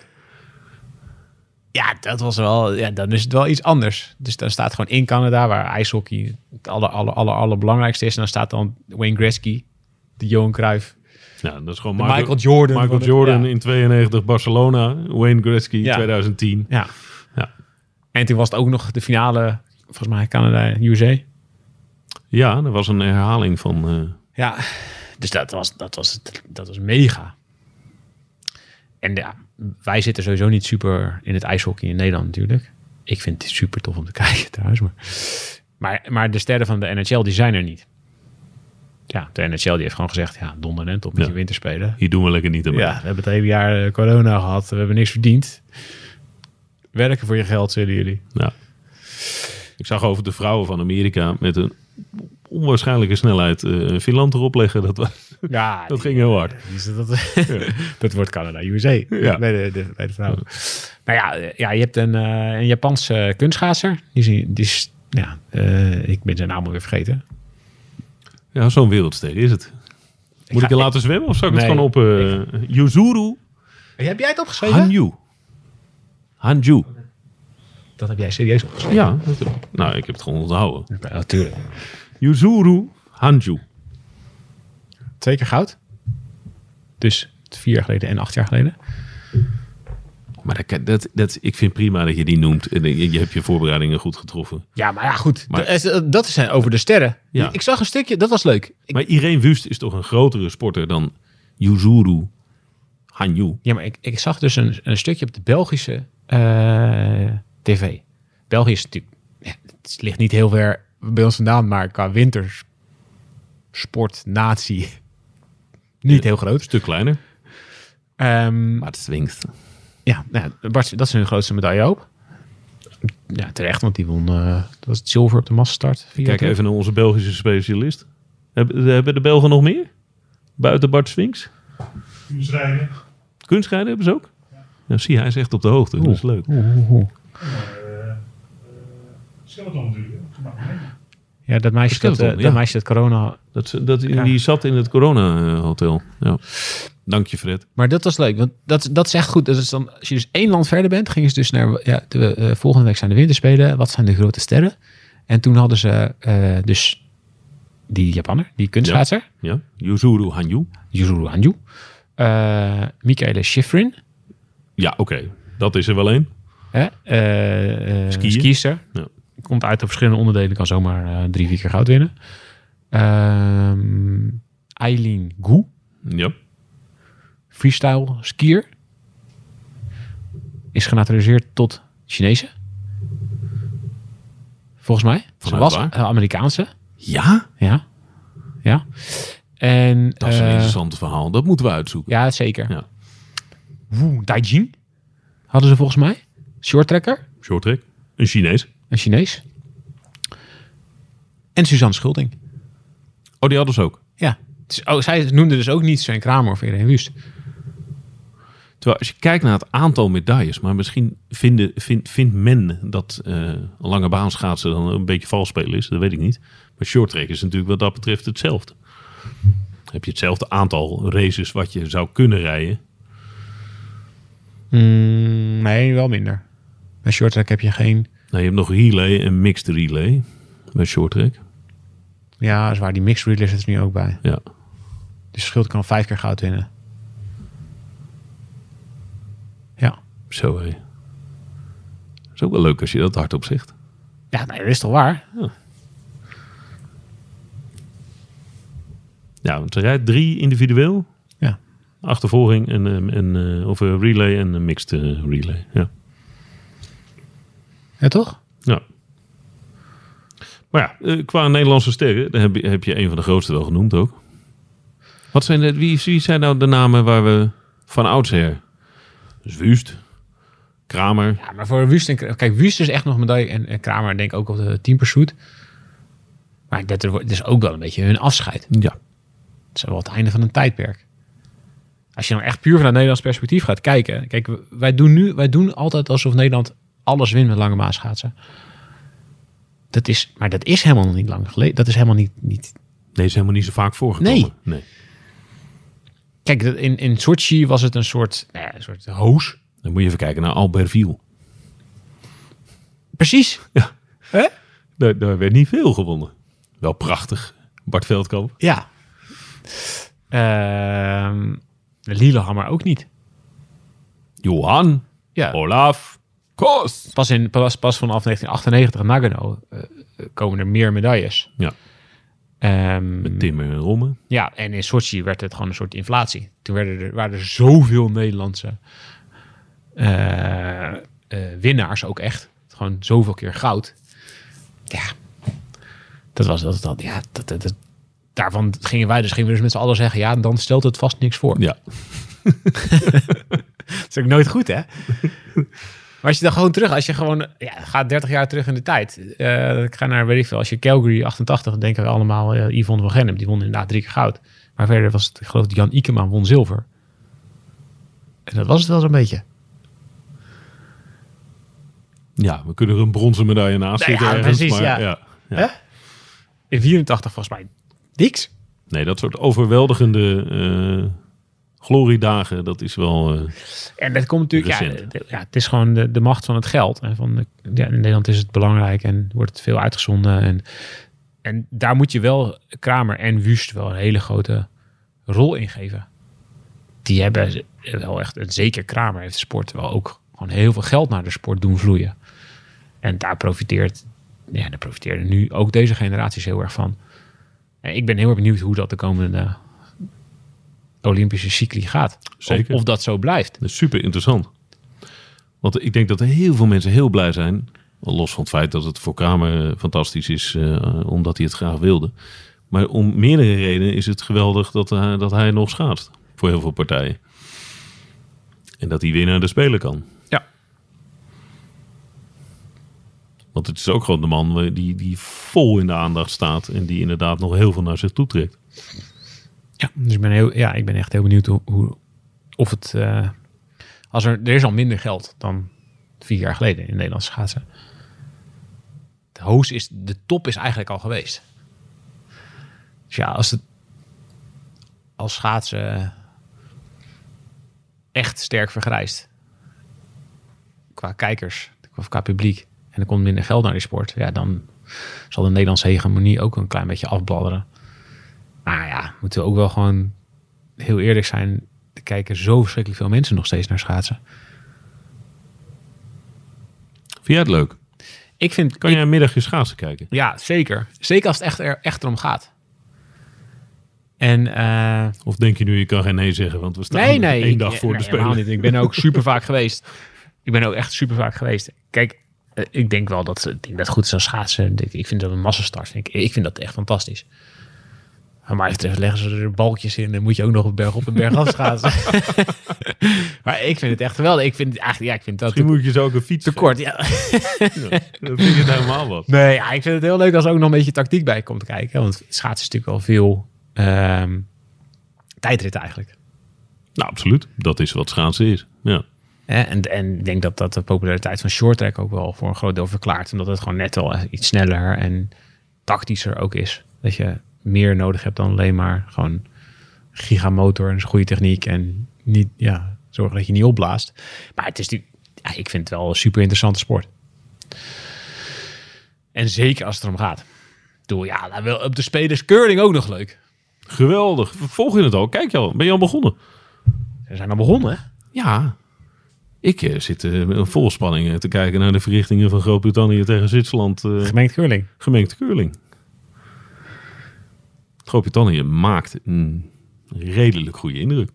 Ja, dat was wel, ja, dan is het wel iets anders. Dus dan staat gewoon in Canada, waar ijshockey het aller, aller, aller, allerbelangrijkste is. En dan staat dan Wayne Gretzky, de Johan Cruijff, Ja, dat is gewoon Michael, Michael Jordan. Michael Jordan ja. in 92 Barcelona. Wayne Gretzky Ja. 2010. Ja. Ja. En toen was het ook nog de finale, volgens mij Canada-USA. Ja, er was een herhaling van... eh, Ja, dus dat was, dat was, dat was mega. En ja, wij zitten sowieso niet super in het ijshockey in Nederland natuurlijk. Ik vind het super tof om te kijken trouwens. Maar, maar, maar de sterren van de NHL, die zijn er niet. Ja, de NHL die heeft gewoon gezegd, ja, donder en op met Ja. je winterspelen. hier doen we lekker niet aan. Ja, we hebben het hele jaar eh, corona gehad. We hebben niks verdiend. Werken voor je geld, zullen jullie. Ja. Ik zag over de vrouwen van Amerika met een onwaarschijnlijke snelheid eh Finland erop leggen. Dat, was, Ja, dat ging heel hard. Dus dat, dat wordt Canada, USA. Ja. Bij, de, de- bij de vrouwen. Nou ja, eh, ja, je hebt een, eh een Japanse kunstschaatser. Die, is- die is, ja, eh, ik ben zijn naam alweer vergeten. Ja, zo'n wereldster is het. Moet ik er laten zwemmen of zou ik het gewoon op... eh Yuzuru Heb jij het opgeschreven? Hanju. Hanju. Dat heb jij serieus opgeschreven? Ja, dat nou, ik heb het gewoon onthouden. Ja, natuurlijk. Yuzuru Hanju. Twee keer goud. Dus vier jaar geleden en acht jaar geleden. Maar dat, dat, dat, ik vind prima dat je die noemt. En Je je hebt je voorbereidingen goed getroffen. Ja, maar ja, goed. Maar- Dat is- dat is over de sterren. Ja. Ik zag een stukje, dat was leuk. Ik- Maar Irene Wust is toch een grotere sporter dan Yuzuru Hanju. Ja, maar ik, ik zag dus een, een stukje op de Belgische eh, tv. België is natuurlijk... ja, het ligt niet heel ver bij ons vandaan, maar qua wintersport, natie, niet heel groot. Een stuk kleiner. Ehm, Maar het swingt. ja, nou, ja, Bart, dat is hun grootste medaille ook. Ja, terecht, want die won... eh, dat was het zilver op de massastart. Kijk even naar onze Belgische specialist. Hebben, hebben de Belgen nog meer? Buiten Bart Swinks? Kunstrijden. Kunstrijden hebben ze ook? Ja, zie, hij is echt op de hoogte. Dat is leuk. Oeh, oeh, oeh. Skeleton natuurlijk. Ja, dat meisje, dat, eh, dat meisje dat corona Dat, dat, Ja. Die zat in het corona-hotel. Ja. Dank je, Fred. Maar dat was leuk, want dat, dat is echt goed. Dat is dan, als je dus één land verder bent, gingen ze dus naar... Ja, de, eh, volgende week zijn de winterspelen. Wat zijn de grote sterren? En toen hadden ze eh, dus die Japanner, die kunstschaatser, Ja? Yuzuru Hanyu. Yuzuru Hanyu. eh Michaela Schifrin. Ja, oké. Dat is er wel één. Hè? eh eh, Skiën. skierster. Ja. Komt uit op verschillende onderdelen, kan zomaar eh, drie, vier keer goud winnen. Ehm Eileen Gu, Ja. freestyle skier. Is genaturaliseerd tot Chinese. Volgens mij. Ze was eh, Amerikaanse. Ja? Ja. Ja. En, Dat is een eh, interessant verhaal. Dat moeten we uitzoeken. Ja, zeker. Ja. Wu Daijing hadden ze volgens mij. Shorttrekker. Short track. Een Chinees. Een Chinees. En Suzanne Schulding. Oh, die hadden ze ook. Ja. Oh, zij noemde dus ook niet Sven Kramer of Irene Wust. Terwijl als je kijkt naar het aantal medailles, maar misschien vinden, vind, vindt men dat eh lange baan schaatsen dan een beetje vals spelen is, dat weet ik niet. Maar short track is natuurlijk wat dat betreft hetzelfde. Heb je hetzelfde aantal races wat je zou kunnen rijden. Mm, nee, wel minder. Bij shorttrack heb je geen... Nou, je hebt nog relay en mixed relay bij short track. Ja, dat is waar. Die mixed relay zit er nu ook bij. Ja. Dus Schild kan vijf keer goud winnen. Ja. Zo hé. is ook wel leuk als je dat hardop zegt. Ja, nee, dat is toch waar? Ja, want ze rijdt drie individueel. Ja. Achtervolging en, eh, en, eh, of een relay en een mixed eh, relay. Ja. Ja, toch? Ja. Maar ja, eh, qua Nederlandse sterren, dan heb je, heb je een van de grootste wel genoemd ook. Wat zijn de, wie, wie zijn nou de namen waar we van oudsher? Dus Wust, Kramer. Ja, maar voor Wust en... Kijk, Wust is echt nog medaille. En, en Kramer denk ik ook op de team pursuit. Maar dat er wordt- het is ook wel een beetje hun afscheid. Ja. Het is wel het einde van een tijdperk. als je nou echt puur vanuit Nederlands perspectief gaat kijken. Kijk, wij doen nu, wij doen altijd alsof Nederland alles wint met lange maanschaatsen. Dat is, maar dat is helemaal niet lang geleden. Dat is helemaal niet, niet Nee, is helemaal niet zo vaak voorgekomen. Nee. nee. Kijk, in, in Sochi was het een soort, nou ja, een soort hoos. Dan moet je even kijken naar Albertville. Precies. Daar, daar werd niet veel gewonnen. Wel prachtig. Bart Veldkamp. Ja. Ehm Lillehammer ook niet. Johan. Ja. Olaf. Pas, in, pas, pas vanaf 1998 in Nagano eh, komen er meer medailles. Ja, Ehm, met Timmer en Romme. Ja, en in Sochi werd het gewoon een soort inflatie. Toen werden er, waren er zoveel Nederlandse eh, winnaars ook echt. Gewoon zoveel keer goud. Ja, dat was dat. dat ja, dat, dat, dat- daarvan gingen wij dus, gingen we dus met z'n allen zeggen... ja, dan stelt het vast niks voor. Ja. Dat is ook nooit goed, hè? Maar als je dan gewoon terug, als je gewoon, ja, gaat 30 jaar terug in de tijd. Eh, ik ga naar, weet ik veel, als je Calgary 88, dan denken we allemaal eh, Yvonne van Gennep, die won inderdaad drie keer goud. Maar verder was het, ik geloof Jan Ikema won zilver. En dat was het wel zo'n beetje. Ja, we kunnen er een bronzen medaille naast Nou zitten ja, ergens. precies, maar, ja. In 84 volgens mij niks. Nee, dat soort overweldigende eh, gloriedagen, dat is wel... eh, En dat komt natuurlijk, ja, de- ja, het is gewoon de, de macht van het geld. En van de, ja, in Nederland is het belangrijk en wordt het veel uitgezonden. En, en daar moet je wel Kramer en Wust wel een hele grote rol in geven. Die hebben wel echt, en zeker Kramer heeft de sport wel ook gewoon heel veel geld naar de sport doen vloeien. En daar profiteert, ja, daar profiteerde nu ook deze generaties heel erg van. En ik ben heel erg benieuwd hoe dat de komende Olympische cycli gaat. Zeker. Of, of dat zo blijft. Dat is super interessant. Want ik denk dat er heel veel mensen heel blij zijn. Los van het feit dat het voor Kramer eh, fantastisch is, eh, omdat hij het graag wilde. Maar om meerdere redenen is het geweldig dat, hij dat hij nog schaatst. Voor heel veel partijen. En dat hij weer naar de Spelen kan. Ja. Want het is ook gewoon de man eh, die, die vol in de aandacht staat. En die inderdaad nog heel veel naar zich toe trekt. Ja, dus ik ben, heel, ja, ik ben echt heel benieuwd hoe, of het. eh, als er, er is al minder geld dan vier jaar geleden in Nederlandse schaatsen. De hoos is, de top is eigenlijk al geweest. Dus ja, als het als schaatsen echt sterk vergrijst qua kijkers, qua, qua publiek en er komt minder geld naar die sport, ja, dan zal de Nederlandse hegemonie ook een klein beetje afbladderen. Maar ja, moeten we ook wel gewoon heel eerlijk zijn. Er kijken zo verschrikkelijk veel mensen nog steeds naar schaatsen. Vind jij het leuk? Ik vind, Kan jij een middagje schaatsen kijken? ja, zeker. Zeker als het echt, er echt erom gaat. En eh, Of denk je nu, je kan geen nee zeggen, want we staan nee, nee. één ik- dag voor nee, de Spelen. niet. Ik ben ook super vaak geweest. Ik ben ook echt super vaak geweest. Kijk, eh, ik denk wel dat ik denk dat het goed is als schaatsen. Ik vind dat een massastart. Ik vind dat echt fantastisch. Maar mij betreft leggen ze er balkjes in en moet je ook nog een berg op en berg af schaatsen. maar ik vind het echt geweldig. Ik vind eigenlijk, ja, ik vind dat Misschien moet je zo ook een fiets te kort. Ja. Dan vind je het helemaal wat. Nee, ja, ik vind het heel leuk als er ook nog een beetje tactiek bij komt kijken. Want schaatsen is natuurlijk wel veel ehm tijdrit eigenlijk. Nou, absoluut. Dat is wat schaatsen is. Ja. En, en ik denk dat dat de populariteit van short track ook wel voor een groot deel verklaart. Omdat het gewoon net wel iets sneller en tactischer ook is. Dat je meer nodig hebt dan alleen maar gewoon gigamotor en een goede techniek. En niet, ja, zorgen dat je niet opblaast. Maar het is natuurlijk, ja, ik vind het wel een super interessante sport. En zeker als het erom gaat. Bedoel, ja, dan wil op de spelers curling ook nog leuk. Geweldig. Volg je het al? Kijk je al? Ben je al begonnen? Ze zijn al begonnen, hè? Ja. Ik eh, zit eh, met vol spanning eh, te kijken naar de verrichtingen van Groot-Brittannië tegen Zwitserland. eh, Gemengd curling. gemengd curling. Groot-Brittannië maakt een redelijk goede indruk.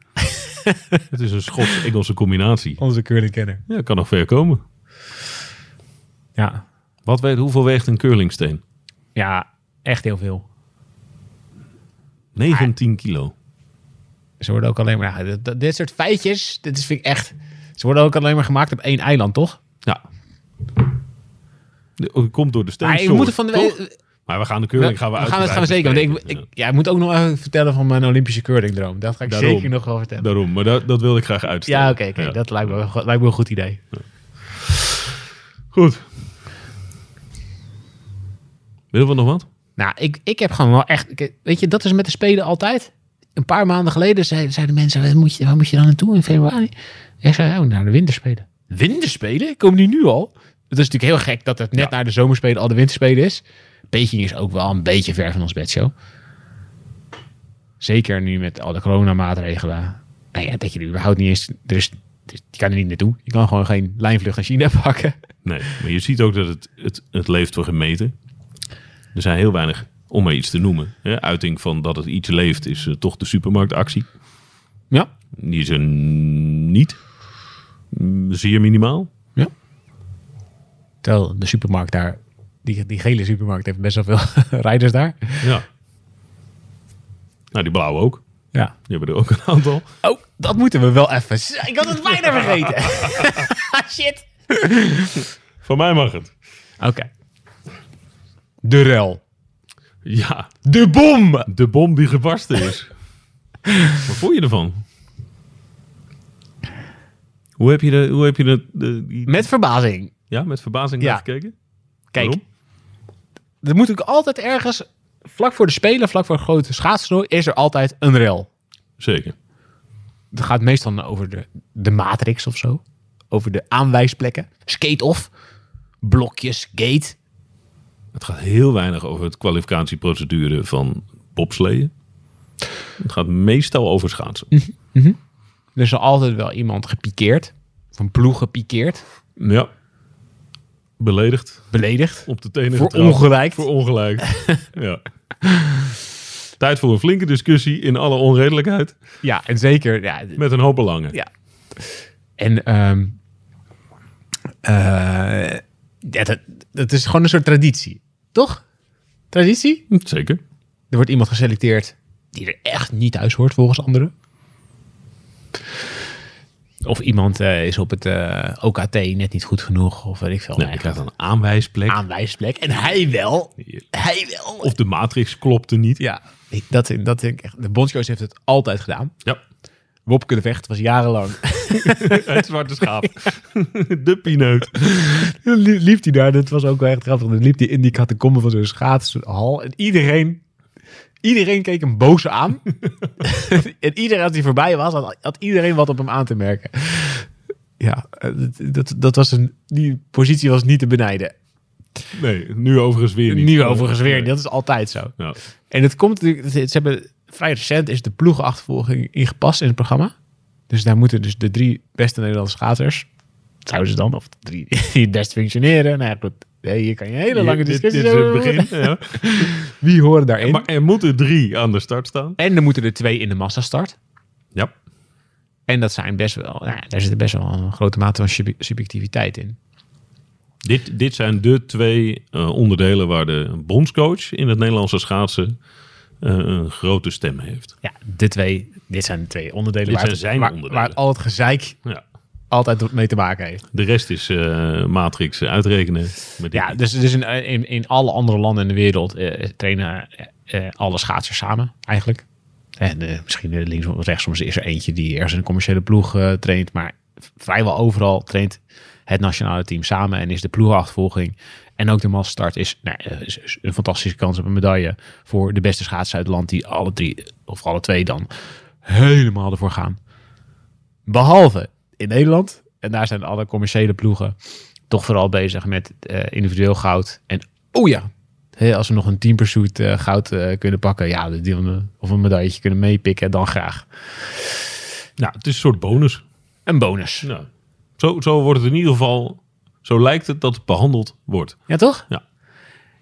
het is een Schots-Engelse combinatie. Onze curlingkenner. Ja, kan nog ver komen. Ja. Wat weet, hoeveel weegt een curlingsteen? ja, echt heel veel. 19 kilo. Ze worden ook alleen maar... ja, dit- soort feitjes, dit is, vind ik echt... Ze worden ook alleen maar gemaakt op één eiland, toch? Ja. Oh, Komt door de Maar we steensoort, moeten van de... Maar we gaan de curling gaan we, gaan het gaan we zeker. Want ik, ik, ja, ik moet ook nog even vertellen van mijn Olympische curlingdroom. Dat ga ik Daarom. zeker nog wel vertellen. Daarom, maar dat, dat wilde ik graag uitstellen. Ja, oké. Ja. dat lijkt me, wel- lijkt me een goed idee. Goed. Willen we nog wat? Nou, ik, ik heb gewoon wel echt... Weet je, dat is met de Spelen altijd. Een paar maanden geleden zeiden, zeiden mensen... Waar moet, je, waar moet je dan naartoe in februari? Ik zei, oh, naar de winterspelen. Winterspelen? Komen die nu al? Het is natuurlijk heel gek dat het net Ja. na de zomerspelen al de winterspelen is. Peking is ook wel een beetje ver van ons bedshow. Zeker nu met al de coronamaatregelen. Nou ja, dat je er überhaupt niet eens... Er is, je kan er niet naartoe. Je kan gewoon geen lijnvlucht naar China pakken. Nee, maar je ziet ook dat het, het, het leeft voor gemeten. Er zijn heel weinig, om maar iets te noemen. Hè, uiting van dat het iets leeft is eh, toch de supermarktactie. Ja. Die is er niet. Mm, Zeer minimaal. Terwijl de supermarkt daar, die, die gele supermarkt heeft best wel veel rijders daar. Ja. Nou, die blauwe ook. Ja. Die hebben er ook een aantal. Oh, dat moeten we wel even. Ik had het bijna vergeten. Shit. Van mij mag het. Oké. De rel. Ja, De bom. de bom die gebarsten is. Wat vond je ervan? Hoe heb je de, hoe heb je de, de die- Met verbazing. ja, met verbazing Ja. naar gekeken? Kijk, Waarom? Er moet ook altijd ergens, vlak voor de Spelen, vlak voor een grote schaatstoernooi, is er altijd een rel. Zeker. Het gaat meestal over de, de matrix of zo. Over de aanwijsplekken. Skate-off. Blokjes, gate. Het gaat heel weinig over het kwalificatieprocedure van bobsleeën. Het gaat meestal over schaatsen. Er is altijd wel iemand gepikeerd. Een ploeg gepikeerd. Ja. Beledigd. Beledigd. Op de tenen Voor ongelijk. Voor ongelijk. ja. Tijd voor een flinke discussie in alle onredelijkheid. Ja, en zeker. Ja, Met een hoop belangen. ja. En ehm eh, ja, dat, dat is gewoon een soort traditie. Toch? Traditie? Zeker. Er wordt iemand geselecteerd die er echt niet thuis hoort volgens anderen. Of iemand eh, is op het eh, OKT net niet goed genoeg. Of weet ik veel. Nee, je krijgt een aanwijsplek. aanwijsplek. En hij wel. Hij wel. Of de matrix klopte niet. Ja, dat, dat, ik echt- de bondscoach heeft het altijd gedaan. Ja. Wopke de Vecht was jarenlang. Het zwarte schaap. De pineut. Liep hij daar, dat was ook wel echt grappig. Dan liep hij in die catacombe van zo'n schaatshal. En iedereen, iedereen keek hem boos aan. en iedereen, als hij voorbij was, had, had iedereen wat op hem aan te merken. Ja, eh, dat, dat, was een, die positie was niet te benijden. Nee, nu overigens weer niet. Nu overigens weer, dat is altijd zo. Ja. En het komt natuurlijk, ze hebben vrij recent is de ploegenachtervolging ingepast in het programma. Dus daar moeten dus de drie beste Nederlandse schaatsers, zouden ze dan, of de drie die het best functioneren. Nou ja, goed, eh, hier kan je een hele lange Dit- discussie Dit is het begin. Ja. Wie horen daarin? Maar er moeten drie aan de start staan. en er moeten er twee in de massastart. Ja. En dat zijn best wel, nou, ja, daar zit best wel een grote mate van sub- subjectiviteit in. Dit, dit zijn de twee eh, onderdelen waar de bondscoach in het Nederlandse schaatsen eh, een grote stem heeft. Ja, de twee, dit zijn de twee onderdelen Dit waar, zijn het, zijn waar, onderdelen. waar al het gezeik Ja. Altijd mee te maken heeft. De rest is eh, matrix uitrekenen. Met. Ja, dus, dus in, in, in alle andere landen in de wereld eh, trainen eh, alle schaatsers samen, eigenlijk. En misschien links of rechts soms is er eentje die ergens in een commerciële ploeg traint. Maar vrijwel overal traint het nationale team samen en is de ploegachtervolging. En ook de massstart is, nou, is- is een fantastische kans op een medaille voor de beste schaatsers uit het land. Die alle drie, of alle twee dan, helemaal ervoor gaan. Behalve in Nederland. En daar zijn alle commerciële ploegen toch vooral bezig met eh, individueel goud. En oh ja, hè, als we nog een team pursuit eh, goud eh, kunnen pakken, ja, of een medailletje kunnen meepikken, dan graag. Nou, het is een soort bonus. Een bonus. Nou, zo, zo wordt het in ieder geval, zo lijkt het dat het behandeld wordt. Ja, toch? Ja.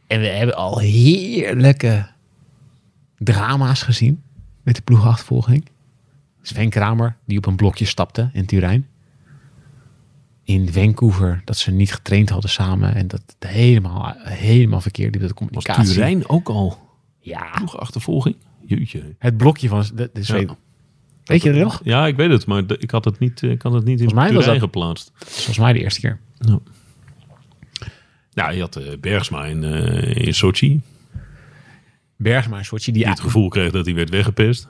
En we hebben al heerlijke drama's gezien met de ploegachtervolging. Sven Kramer, die op een blokje stapte in Turijn. In Vancouver, dat ze niet getraind hadden samen. En dat het helemaal, helemaal verkeerd liep. Dat de Was communicatie... Turijn ook al Ja, ploegachtervolging? Jeetje. het blokje van de, de Zweden. Ja. Weet je het nog? Ja, ik weet het, maar ik had het niet, eh, ik had het niet in Volgens was Turijn dat- geplaatst. Dat volgens mij de eerste keer. Ja, je had eh, Bergsma in, eh, in Sochi. Bergsma en Sochi, die, Die het gevoel kreeg dat hij werd weggepest.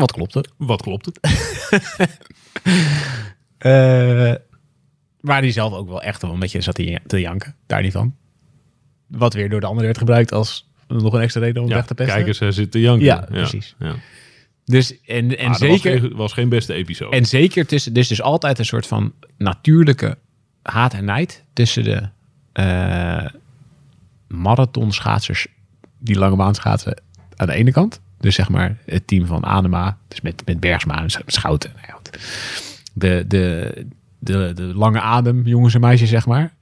Wat klopte. Wat klopt het? Eh waar hij zelf ook wel echt wel een beetje zat te janken. Daar niet van. Wat weer door de ander werd gebruikt als nog een extra reden om Ja, weg te pesten. kijkers, hij zit te janken. Ja, precies. Ja. Dus, en, en Ah, dat was zeker... geen, was geen beste episode. En zeker tussen, dus dus altijd een soort van natuurlijke haat en nijd tussen de eh marathonschaatsers die lange baan schaatsen aan de ene kant. Dus zeg maar het team van Anema, dus met, met Bergsma en Schouten. Nou ja, de, de, de, de lange adem jongens en meisjes, zeg maar.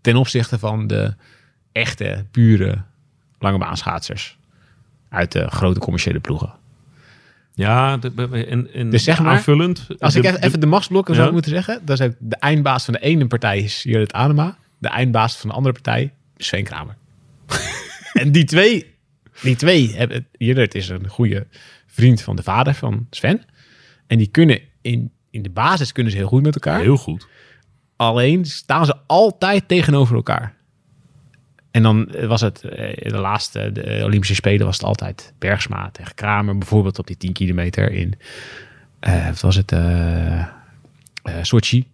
Ten opzichte van de echte, pure lange baanschaatsers uit de grote commerciële ploegen. ja, de- en, en Dus zeg maar, aanvullend. Als ik de- even, even de machtsblokken Ja. zou moeten zeggen, dan ook de eindbaas van de ene partij is Judith Anema. De eindbaas van de andere partij is Sven Kramer. en die twee, die twee hebben, Judith is een goede vriend van de vader van Sven. En die kunnen in, in de basis kunnen ze heel goed met elkaar. Heel goed. Alleen staan ze altijd tegenover elkaar. En dan was het eh, de laatste de Olympische Spelen was het altijd Bergsma tegen Kramer. Bijvoorbeeld op die 10 kilometer in, eh, wat was het, eh eh, Sochi.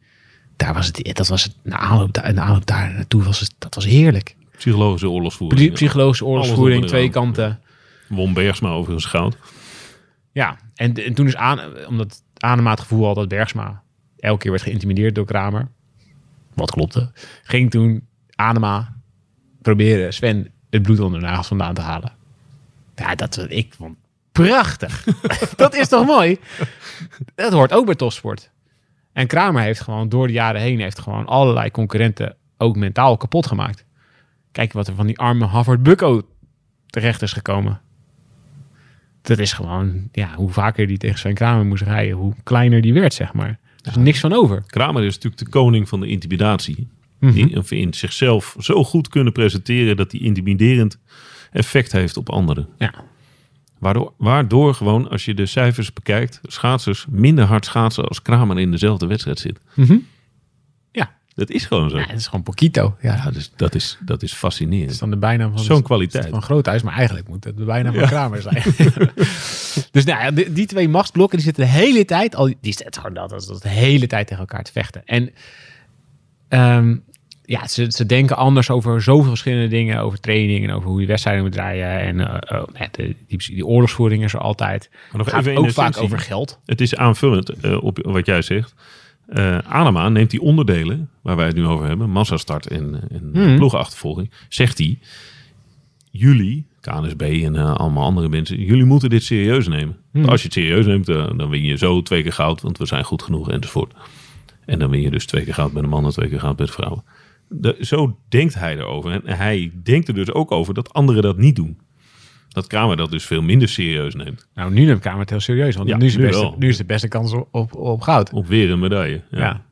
Daar was het, dat was het, na aanloop, daar, na aanloop daar naartoe was het, dat was heerlijk. Psychologische oorlogsvoering. Psy- Psychologische oorlogsvoering, twee kanten. Won Bergsma overigens goud. Ja, en, en toen is aan, omdat Anema het gevoel had dat Bergsma elke keer werd geïntimideerd door Kramer, wat klopte, ging toen Anema proberen Sven het bloed onder de nagels vandaan te halen. Ja, dat wat ik vond prachtig. dat is toch mooi? Dat hoort ook bij topsport. En Kramer heeft gewoon door de jaren heen heeft gewoon allerlei concurrenten ook mentaal kapot gemaakt. Kijk wat er van die arme Havard Bucko terecht is gekomen. Dat is gewoon, ja, hoe vaker die tegen zijn Kramer moest rijden, hoe kleiner die werd, zeg maar. Er is niks van over. Kramer is natuurlijk de koning van de intimidatie. Mhm. Die in zichzelf zo goed kunnen presenteren dat hij intimiderend effect heeft op anderen. Ja. Waardoor, waardoor gewoon, als je de cijfers bekijkt, schaatsers minder hard schaatsen als Kramer in dezelfde wedstrijd zit. Ja. Dat is gewoon zo. Ja, het is gewoon Poquito. Ja, Ja, dus dat, is, dat is dat fascinerend. is dan de bijnaam van, Zo'n kwaliteit. van Groothuis, maar eigenlijk moet het de bijnaam van Kramer zijn. dus nou ja, die, die twee machtsblokken die zitten de hele tijd, al, die zitten gewoon dat, dat, dat de hele tijd tegen elkaar te vechten. En ehm, ja, ze, ze denken anders over zoveel verschillende dingen, over training en over hoe je wedstrijden moet rijden. En eh, oh, de, die, die oorlogsvoering is er altijd. Maar nog gaat even ook vaak over geld. Het is aanvullend eh, op wat jij zegt. Eh Anema neemt die onderdelen waar wij het nu over hebben, massastart en, en Mhm. ploegenachtervolging, zegt hij, jullie, KNSB en eh, allemaal andere mensen, jullie moeten dit serieus nemen. Mhm. Als je het serieus neemt, eh, dan win je zo twee keer goud, want we zijn goed genoeg enzovoort. En dan win je dus twee keer goud bij de mannen, twee keer goud bij de vrouwen. De, zo denkt hij erover. En hij denkt er dus ook over dat anderen dat niet doen. Dat Kramer dat dus veel minder serieus neemt. Nou, nu neemt Kramer het heel serieus, want Ja, nu, is de nu beste, nu is de beste kans op, op, op goud. Op weer een medaille. Ja.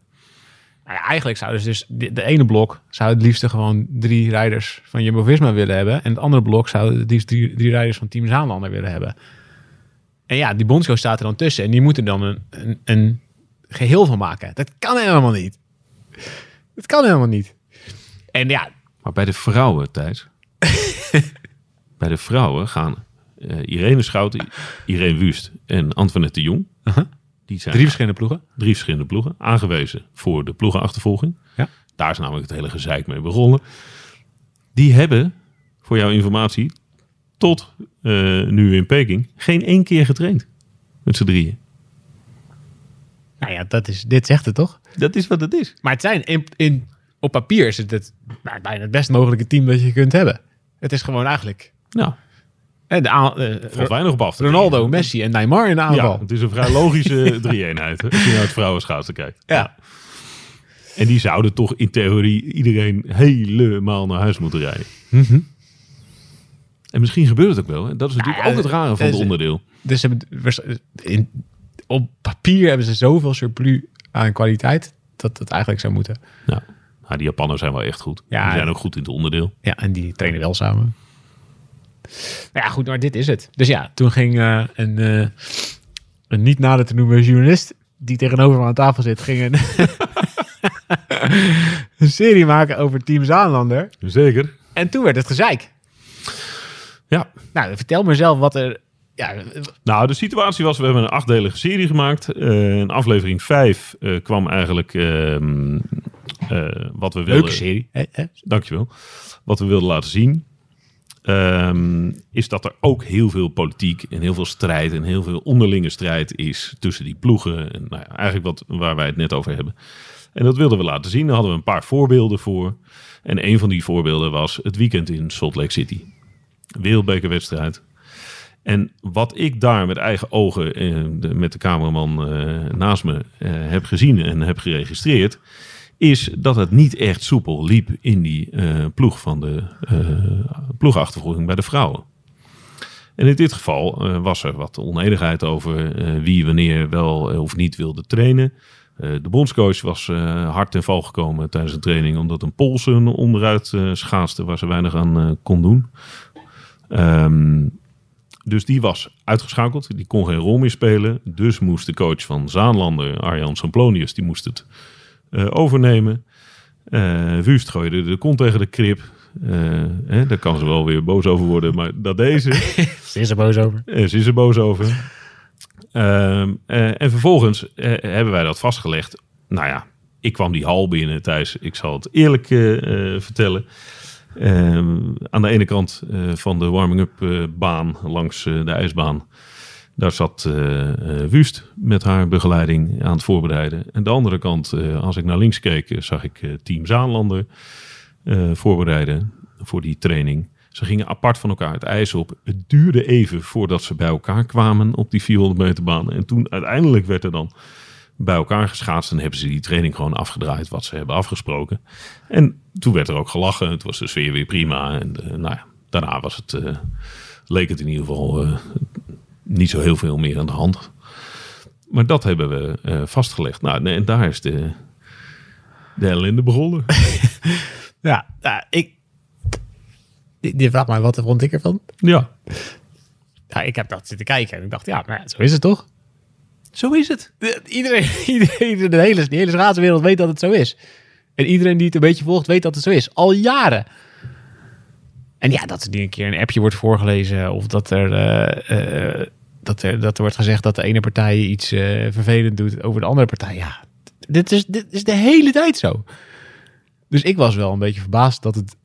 Nou ja, eigenlijk zouden ze dus de, de ene blok zou het liefst gewoon drie rijders van Jumbo-Visma willen hebben. En het andere blok zou het liefst drie, drie rijders van Team Zaanlander willen hebben. En ja, die bondscoach staat er dan tussen en die moeten dan een, een, een geheel van maken. Dat kan helemaal niet. Dat kan helemaal niet. En ja, Maar bij de vrouwen, Thijs. bij de vrouwen gaan eh, Irene Schouten, Irene Wust en Antoinette de Jong. Uh-huh. Die zijn drie verschillende ploegen. drie verschillende ploegen. Aangewezen voor de ploegenachtervolging. Ja. Daar is namelijk het hele gezeik mee begonnen. Die hebben, voor jouw informatie, tot eh, nu in Peking, geen één keer getraind. Met z'n drieën. Nou ja, dat is, dit zegt het toch? Dat is wat het is. Maar het zijn in, in, op papier is het, het nou, bijna het best mogelijke team dat je kunt hebben. Het is gewoon eigenlijk Nou, eh, de, aan- eh, valt weinig op af. te Ronaldo. Messi en Neymar in de aanval. Ja, het is een vrij logische drie-eenheid. hè, Als je naar het vrouwenschaatsen kijkt. Ja. En die zouden toch in theorie iedereen helemaal naar huis moeten rijden. En misschien gebeurt het ook wel. Hè? Dat is natuurlijk Nou ja, ook het rare van dat het onderdeel. Dus ze hebben, in, op papier hebben ze zoveel surplus aan kwaliteit dat het eigenlijk zou moeten. Ja. Nou, die Japanners zijn wel echt goed. Ja, die zijn ook goed in het onderdeel. Ja, en die trainen wel samen. Nou ja, goed, maar dit is het. Dus ja, toen ging eh, een, eh, een niet nader te noemen journalist die tegenover me aan tafel zit, ging een, een serie maken over Team Zaanlander. Zeker. En toen werd het gezeik. Ja. Nou, vertel me zelf wat er... Ja, Nou, de situatie was, we hebben een achtdelige serie gemaakt. Eh in aflevering 5 eh, kwam eigenlijk ehm, eh, wat we wilden... leuke serie. Hè? Dankjewel. Wat we wilden laten zien, ehm, is dat er ook heel veel politiek en heel veel strijd en heel veel onderlinge strijd is tussen die ploegen. En nou eigenlijk wat, waar wij het net over hebben. En dat wilden we laten zien. Daar hadden we een paar voorbeelden voor. En een van die voorbeelden was het weekend in Salt Lake City. Wereldbekerwedstrijd. En wat ik daar met eigen ogen, eh, met de cameraman eh, naast me, eh, heb gezien en heb geregistreerd, is dat het niet echt soepel liep in die eh, ploeg van de eh ploegachtervolging bij de vrouwen. En in dit geval eh, was er wat onenigheid over wie wanneer wel of niet wilde trainen. De bondscoach was hard ten val gekomen tijdens een training omdat een Poolse hem onderuit schaatste waar ze weinig aan kon doen. Ehm, dus die was uitgeschakeld. Die kon geen rol meer spelen. Dus moest de coach van Zaanlander, Arjan Samplonius, die moest het overnemen. Eh Wust gooide de kont tegen de krip. Eh, hè, daar kan ze wel weer boos over worden, maar dat deze. Ze is er boos over. Eh, ze is er boos over. Ehm, eh, en vervolgens eh, hebben wij dat vastgelegd. Nou ja, ik kwam die hal binnen, Thijs. Ik zal het eerlijk eh, eh, vertellen. Ehm, aan de ene kant eh, van de warming-up eh, baan langs eh, de ijsbaan. Daar zat eh eh, Wust met haar begeleiding aan het voorbereiden. En de andere kant, eh, als ik naar links keek, zag ik team Zaanlander voorbereiden voor die training. Ze gingen apart van elkaar het ijs op. Het duurde even voordat ze bij elkaar kwamen op die 400 meter baan. En toen uiteindelijk werd er dan bij elkaar geschaatst. En hebben ze die training gewoon afgedraaid wat ze hebben afgesproken. En toen werd er ook gelachen. Het was de sfeer weer prima. En nou ja, daarna was het, leek het in ieder geval niet zo heel veel meer aan de hand. Maar dat hebben we eh, vastgelegd. Nou, en daar is de, de ellende begonnen. Ja, ja ik... Je vraagt mij, wat vond ik ervan? ja, Ja, ik heb dat zitten kijken en ik dacht, ja, maar zo is het toch? zo is het. De- Iedereen, iedereen de hele, de hele schaatswereld weet dat het zo is. En iedereen die het een beetje volgt weet dat het zo is. Al jaren. En ja, dat er niet een keer een appje wordt voorgelezen. Of dat er, eh, eh, dat er, dat er wordt gezegd dat de ene partij iets eh, vervelend doet over de andere partij. Ja, dit is, dit is de hele tijd zo. Dus ik was wel een beetje verbaasd dat het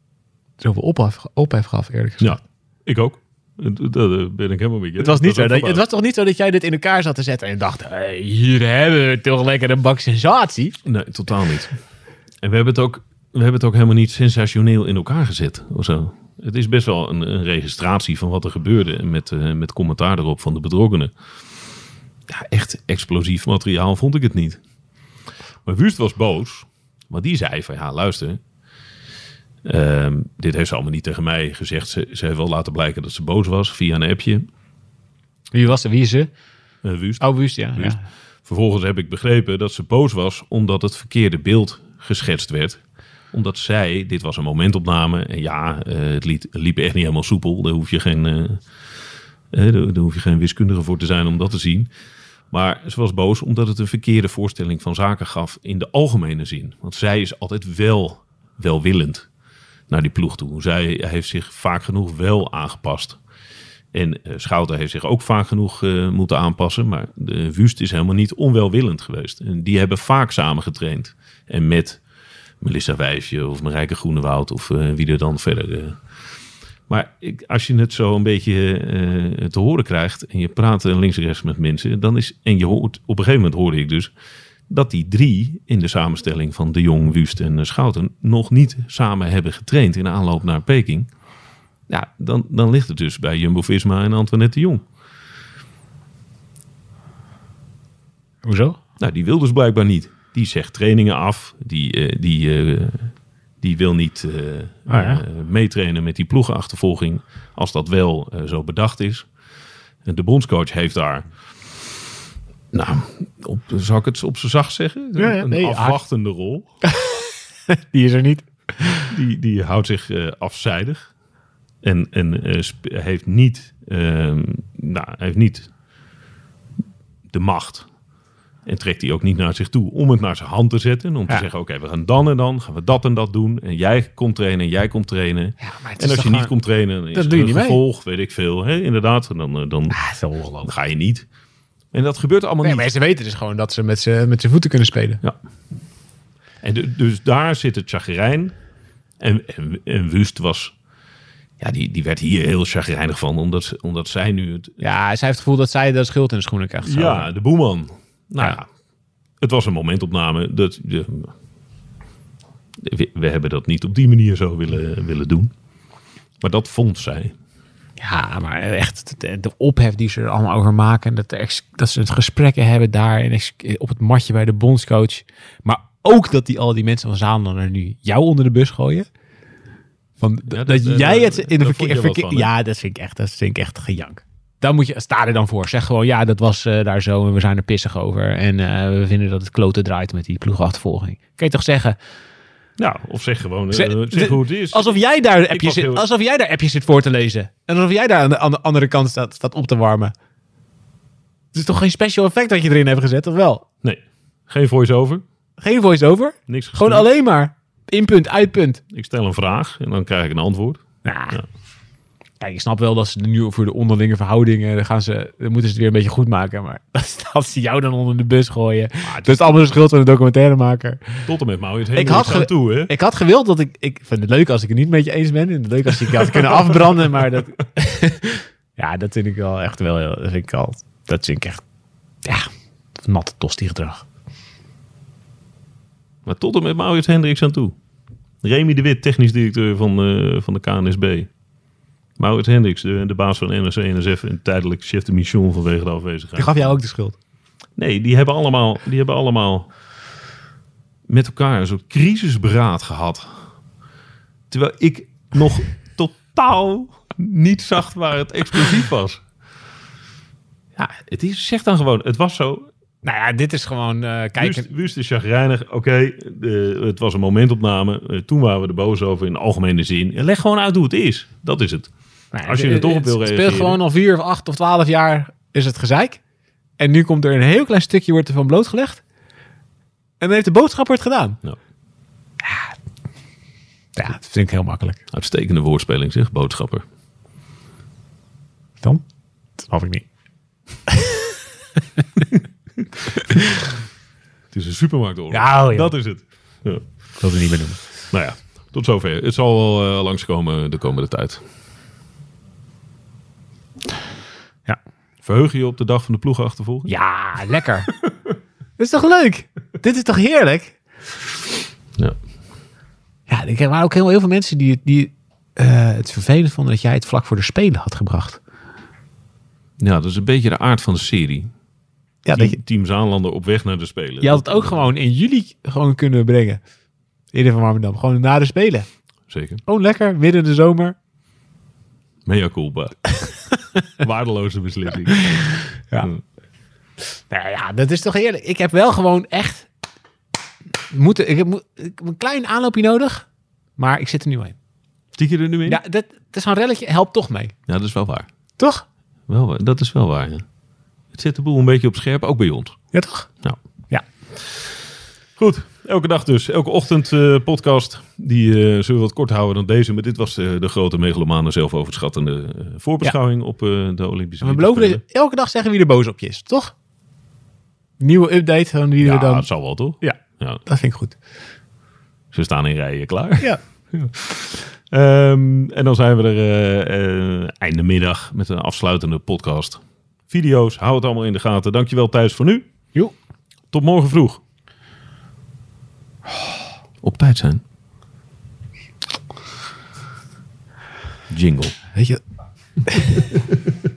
zoveel ophef, ophef gaf, eerlijk gezegd. Ja, ik ook. Dat dat ben ik helemaal met je. Het was, niet zo dat, het was toch niet zo dat jij dit in elkaar zat te zetten en dacht, hey, hier hebben we toch lekker een bak sensatie. Nee, totaal niet. En we hebben het ook, we hebben het ook helemaal niet sensationeel in elkaar gezet of zo. Het is best wel een, een registratie van wat er gebeurde en met, eh, met commentaar erop van de betrokkenen. Ja, echt explosief materiaal vond ik het niet. Maar Wust was boos, want die zei van ja, luister. ehm, dit heeft ze allemaal niet tegen mij gezegd. Ze, ze heeft wel laten blijken dat ze boos was via een appje. Wie was er? Wie is ze? Eh, Wust. Oh, Wust, ja. Wust. ja. Vervolgens heb ik begrepen dat ze boos was omdat het verkeerde beeld geschetst werd. Omdat zij, dit was een momentopname. En ja, eh, het liet, liep echt niet helemaal soepel. Daar hoef je geen, eh, eh, daar, daar hoef je geen wiskundige voor te zijn om dat te zien. Maar ze was boos omdat het een verkeerde voorstelling van zaken gaf in de algemene zin. Want zij is altijd wel welwillend naar die ploeg toe. Zij heeft zich vaak genoeg wel aangepast. En Schouten heeft zich ook vaak genoeg moeten aanpassen. Maar de Wust is helemaal niet onwelwillend geweest. En die hebben vaak samen getraind. En met Melissa Wijfje of Marijke Groenewoud of eh, wie er dan verder. eh. Maar ik, als je het zo een beetje eh, te horen krijgt en je praat links en rechts met mensen, dan is, en je hoort, op een gegeven moment hoorde ik dus dat die drie in de samenstelling van De Jong, Wust en Schouten nog niet samen hebben getraind in aanloop naar Peking. Ja, dan, dan ligt het dus bij Jumbo-Visma en Antoinette de Jong. Hoezo? Nou, die wil dus blijkbaar niet. Die zegt trainingen af. Die, eh, die, eh, die wil niet eh, ja. eh, meetrainen met die ploegenachtervolging. Als dat wel zo bedacht is. En de bondscoach heeft daar... Nou, op, zal ik het op zijn zacht zeggen? Ja, ja, een nee, afwachtende rol. Die is er niet. Die, die houdt zich afzijdig. En, en heeft, niet, ehm, nou, heeft niet de macht En trekt hij ook niet naar zich toe om het naar zijn hand te zetten. Om Ja. te zeggen, oké, we gaan dan en dan, gaan we dat en dat doen. En jij komt trainen en jij komt trainen. Ja, En als je niet komt trainen, dan is Dat doe je een niet mee. gevolg, weet ik veel. Hè? Inderdaad, en dan, eh, dan, Ah, dan ga je niet. En dat gebeurt allemaal Nee, niet. maar ze weten dus gewoon dat ze met z'n met voeten kunnen spelen. Ja. En de- dus daar zit het chagrijn. En, en, en Wust was... Ja, die, die werd hier heel chagrijnig van. Omdat, ze- omdat zij nu het... Ja, zij heeft het gevoel dat zij de schuld in de schoenen krijgt. Zo. Ja, de boeman. Nou Ja. ja. Het was een momentopname. Dat, de, we, we hebben dat niet op die manier zo willen, willen doen. Maar dat vond zij. Ja, maar echt de, de ophef die ze er allemaal over maken. Dat, er ex- dat ze het gesprekken hebben daar en ex- op het matje bij de bondscoach. Maar ook dat die al die mensen van Zaanderen nu jou onder de bus gooien. Van, Ja, dat, dat, eh, jij het in de vond verkeer... ja, dat vind ik echt, dat vind ik echt gejank. Dan moet je, sta er dan voor. Zeg gewoon, ja, dat was eh, daar zo en we zijn er pissig over. En eh, we vinden dat het kloten draait met die ploegachtervolging. Kan je toch zeggen, Ja, of zeg gewoon eh, Zeg- zeg, de- hoe het is. Alsof jij daar appjes zit, heel- alsof jij daar appjes zit voor te lezen. En alsof jij daar aan de, aan de andere kant staat, staat op te warmen. Het is toch geen special effect dat je erin hebt gezet, of wel? Nee, geen voice-over. Geen voice-over. Niks Gewoon alleen maar inpunt, uitpunt. Ik stel een vraag en dan krijg ik een antwoord. Nou, Ja. Kijk, ik snap wel dat ze nu voor de onderlinge verhoudingen, dan, gaan ze, dan moeten ze het weer een beetje goed maken. Maar als ze jou dan onder de bus gooien, dat is allemaal de schuld van de documentairemaker. Tot en met Maurits Ik had toe, hè? Ik had gewild dat ik... Ik vind het leuk als ik het niet met je eens ben. En leuk als ik je had kunnen afbranden. Maar dat... ja, dat vind ik wel echt wel... heel- Dat vind ik al... Dat vind ik echt... Ja, natte tosti gedrag. Maar tot en met Maurits Hendricks aan toe. Remy de Wit, technisch directeur van, eh, van de KNSB. Maurits Hendricks, de, de baas van NRC NSF en tijdelijk chef de mission vanwege de afwezigheid. Die gaf jou ook de schuld. Nee, die hebben allemaal, die hebben allemaal met elkaar een soort crisisberaad gehad. Terwijl ik nog totaal niet zag waar het explosief was. Ja, het is, zeg dan gewoon, het was zo. Nou ja, dit is gewoon... eh Wust, kijken. Wust is chagrijnig. Oké, het was een momentopname. Eh, toen waren we er boos over in de algemene zin. Leg gewoon uit hoe het is. Dat is het. Nou als je er het- toch op het wil speelt reageren. gewoon al vier of acht of twaalf jaar is het gezeik. En nu komt er een heel klein stukje wordt er van blootgelegd. En dan heeft de boodschapper het gedaan. Ja. Ja, dat vind ik heel makkelijk. Uitstekende woordspeling, zeg, boodschapper. Dan? Dat snap ik niet. Het is een supermarktoorlog. Ja, oh. Dat is het. Ja. Ik wil niet meer noemen. Nou ja, tot zover. Het zal wel eh, langskomen de komende tijd. Verheug je je op de dag van de ploegachtervolging? Ja, lekker. Dit is toch leuk? Dit is toch heerlijk? Ja. Ja, er waren ook heel, heel veel mensen die, die eh, het vervelend vonden dat jij het vlak voor de Spelen had gebracht. Ja, dat is een beetje de aard van de serie. Ja, Team, je, Team Zaanlander op weg naar de Spelen. je had het ook gewoon in juli gewoon kunnen brengen. Eerder van Warmerdam. Gewoon na de Spelen. Zeker. Gewoon lekker, midden in de zomer. Mea culpa. Waardeloze beslissing. Ja. Hm. Nou ja, dat is toch heerlijk. Ik heb wel gewoon echt moeten. Ik heb, ik een klein aanloopje nodig, maar ik zit er nu in. Stiek je er nu in? Ja, dat, dat is een relletje. Helpt toch mee, Ja, dat is wel waar. toch? Wel, dat is wel waar, ja. Het zet de boel een beetje op scherp, ook bij ons. Ja, toch? Nou. Ja. Goed, elke dag dus. Elke ochtend eh, podcast. Die eh, zullen we wat kort houden dan deze. Maar dit was eh, de grote megalomane zelfoverschattende voorbeschouwing op de Olympische En we beloven elke dag zeggen wie er boos op je is, toch? Nieuwe update van wie Ja, er dan. dat zal wel toch? Ja, Ja, dat vind ik goed. ze staan in rijen klaar. Ja. Ehm, en dan zijn we er einde middag met een afsluitende podcast. Video's, hou het allemaal in de gaten. Dankjewel Thijs voor nu. Jo. Tot morgen vroeg. Op tijd zijn. Jingle. Weet je.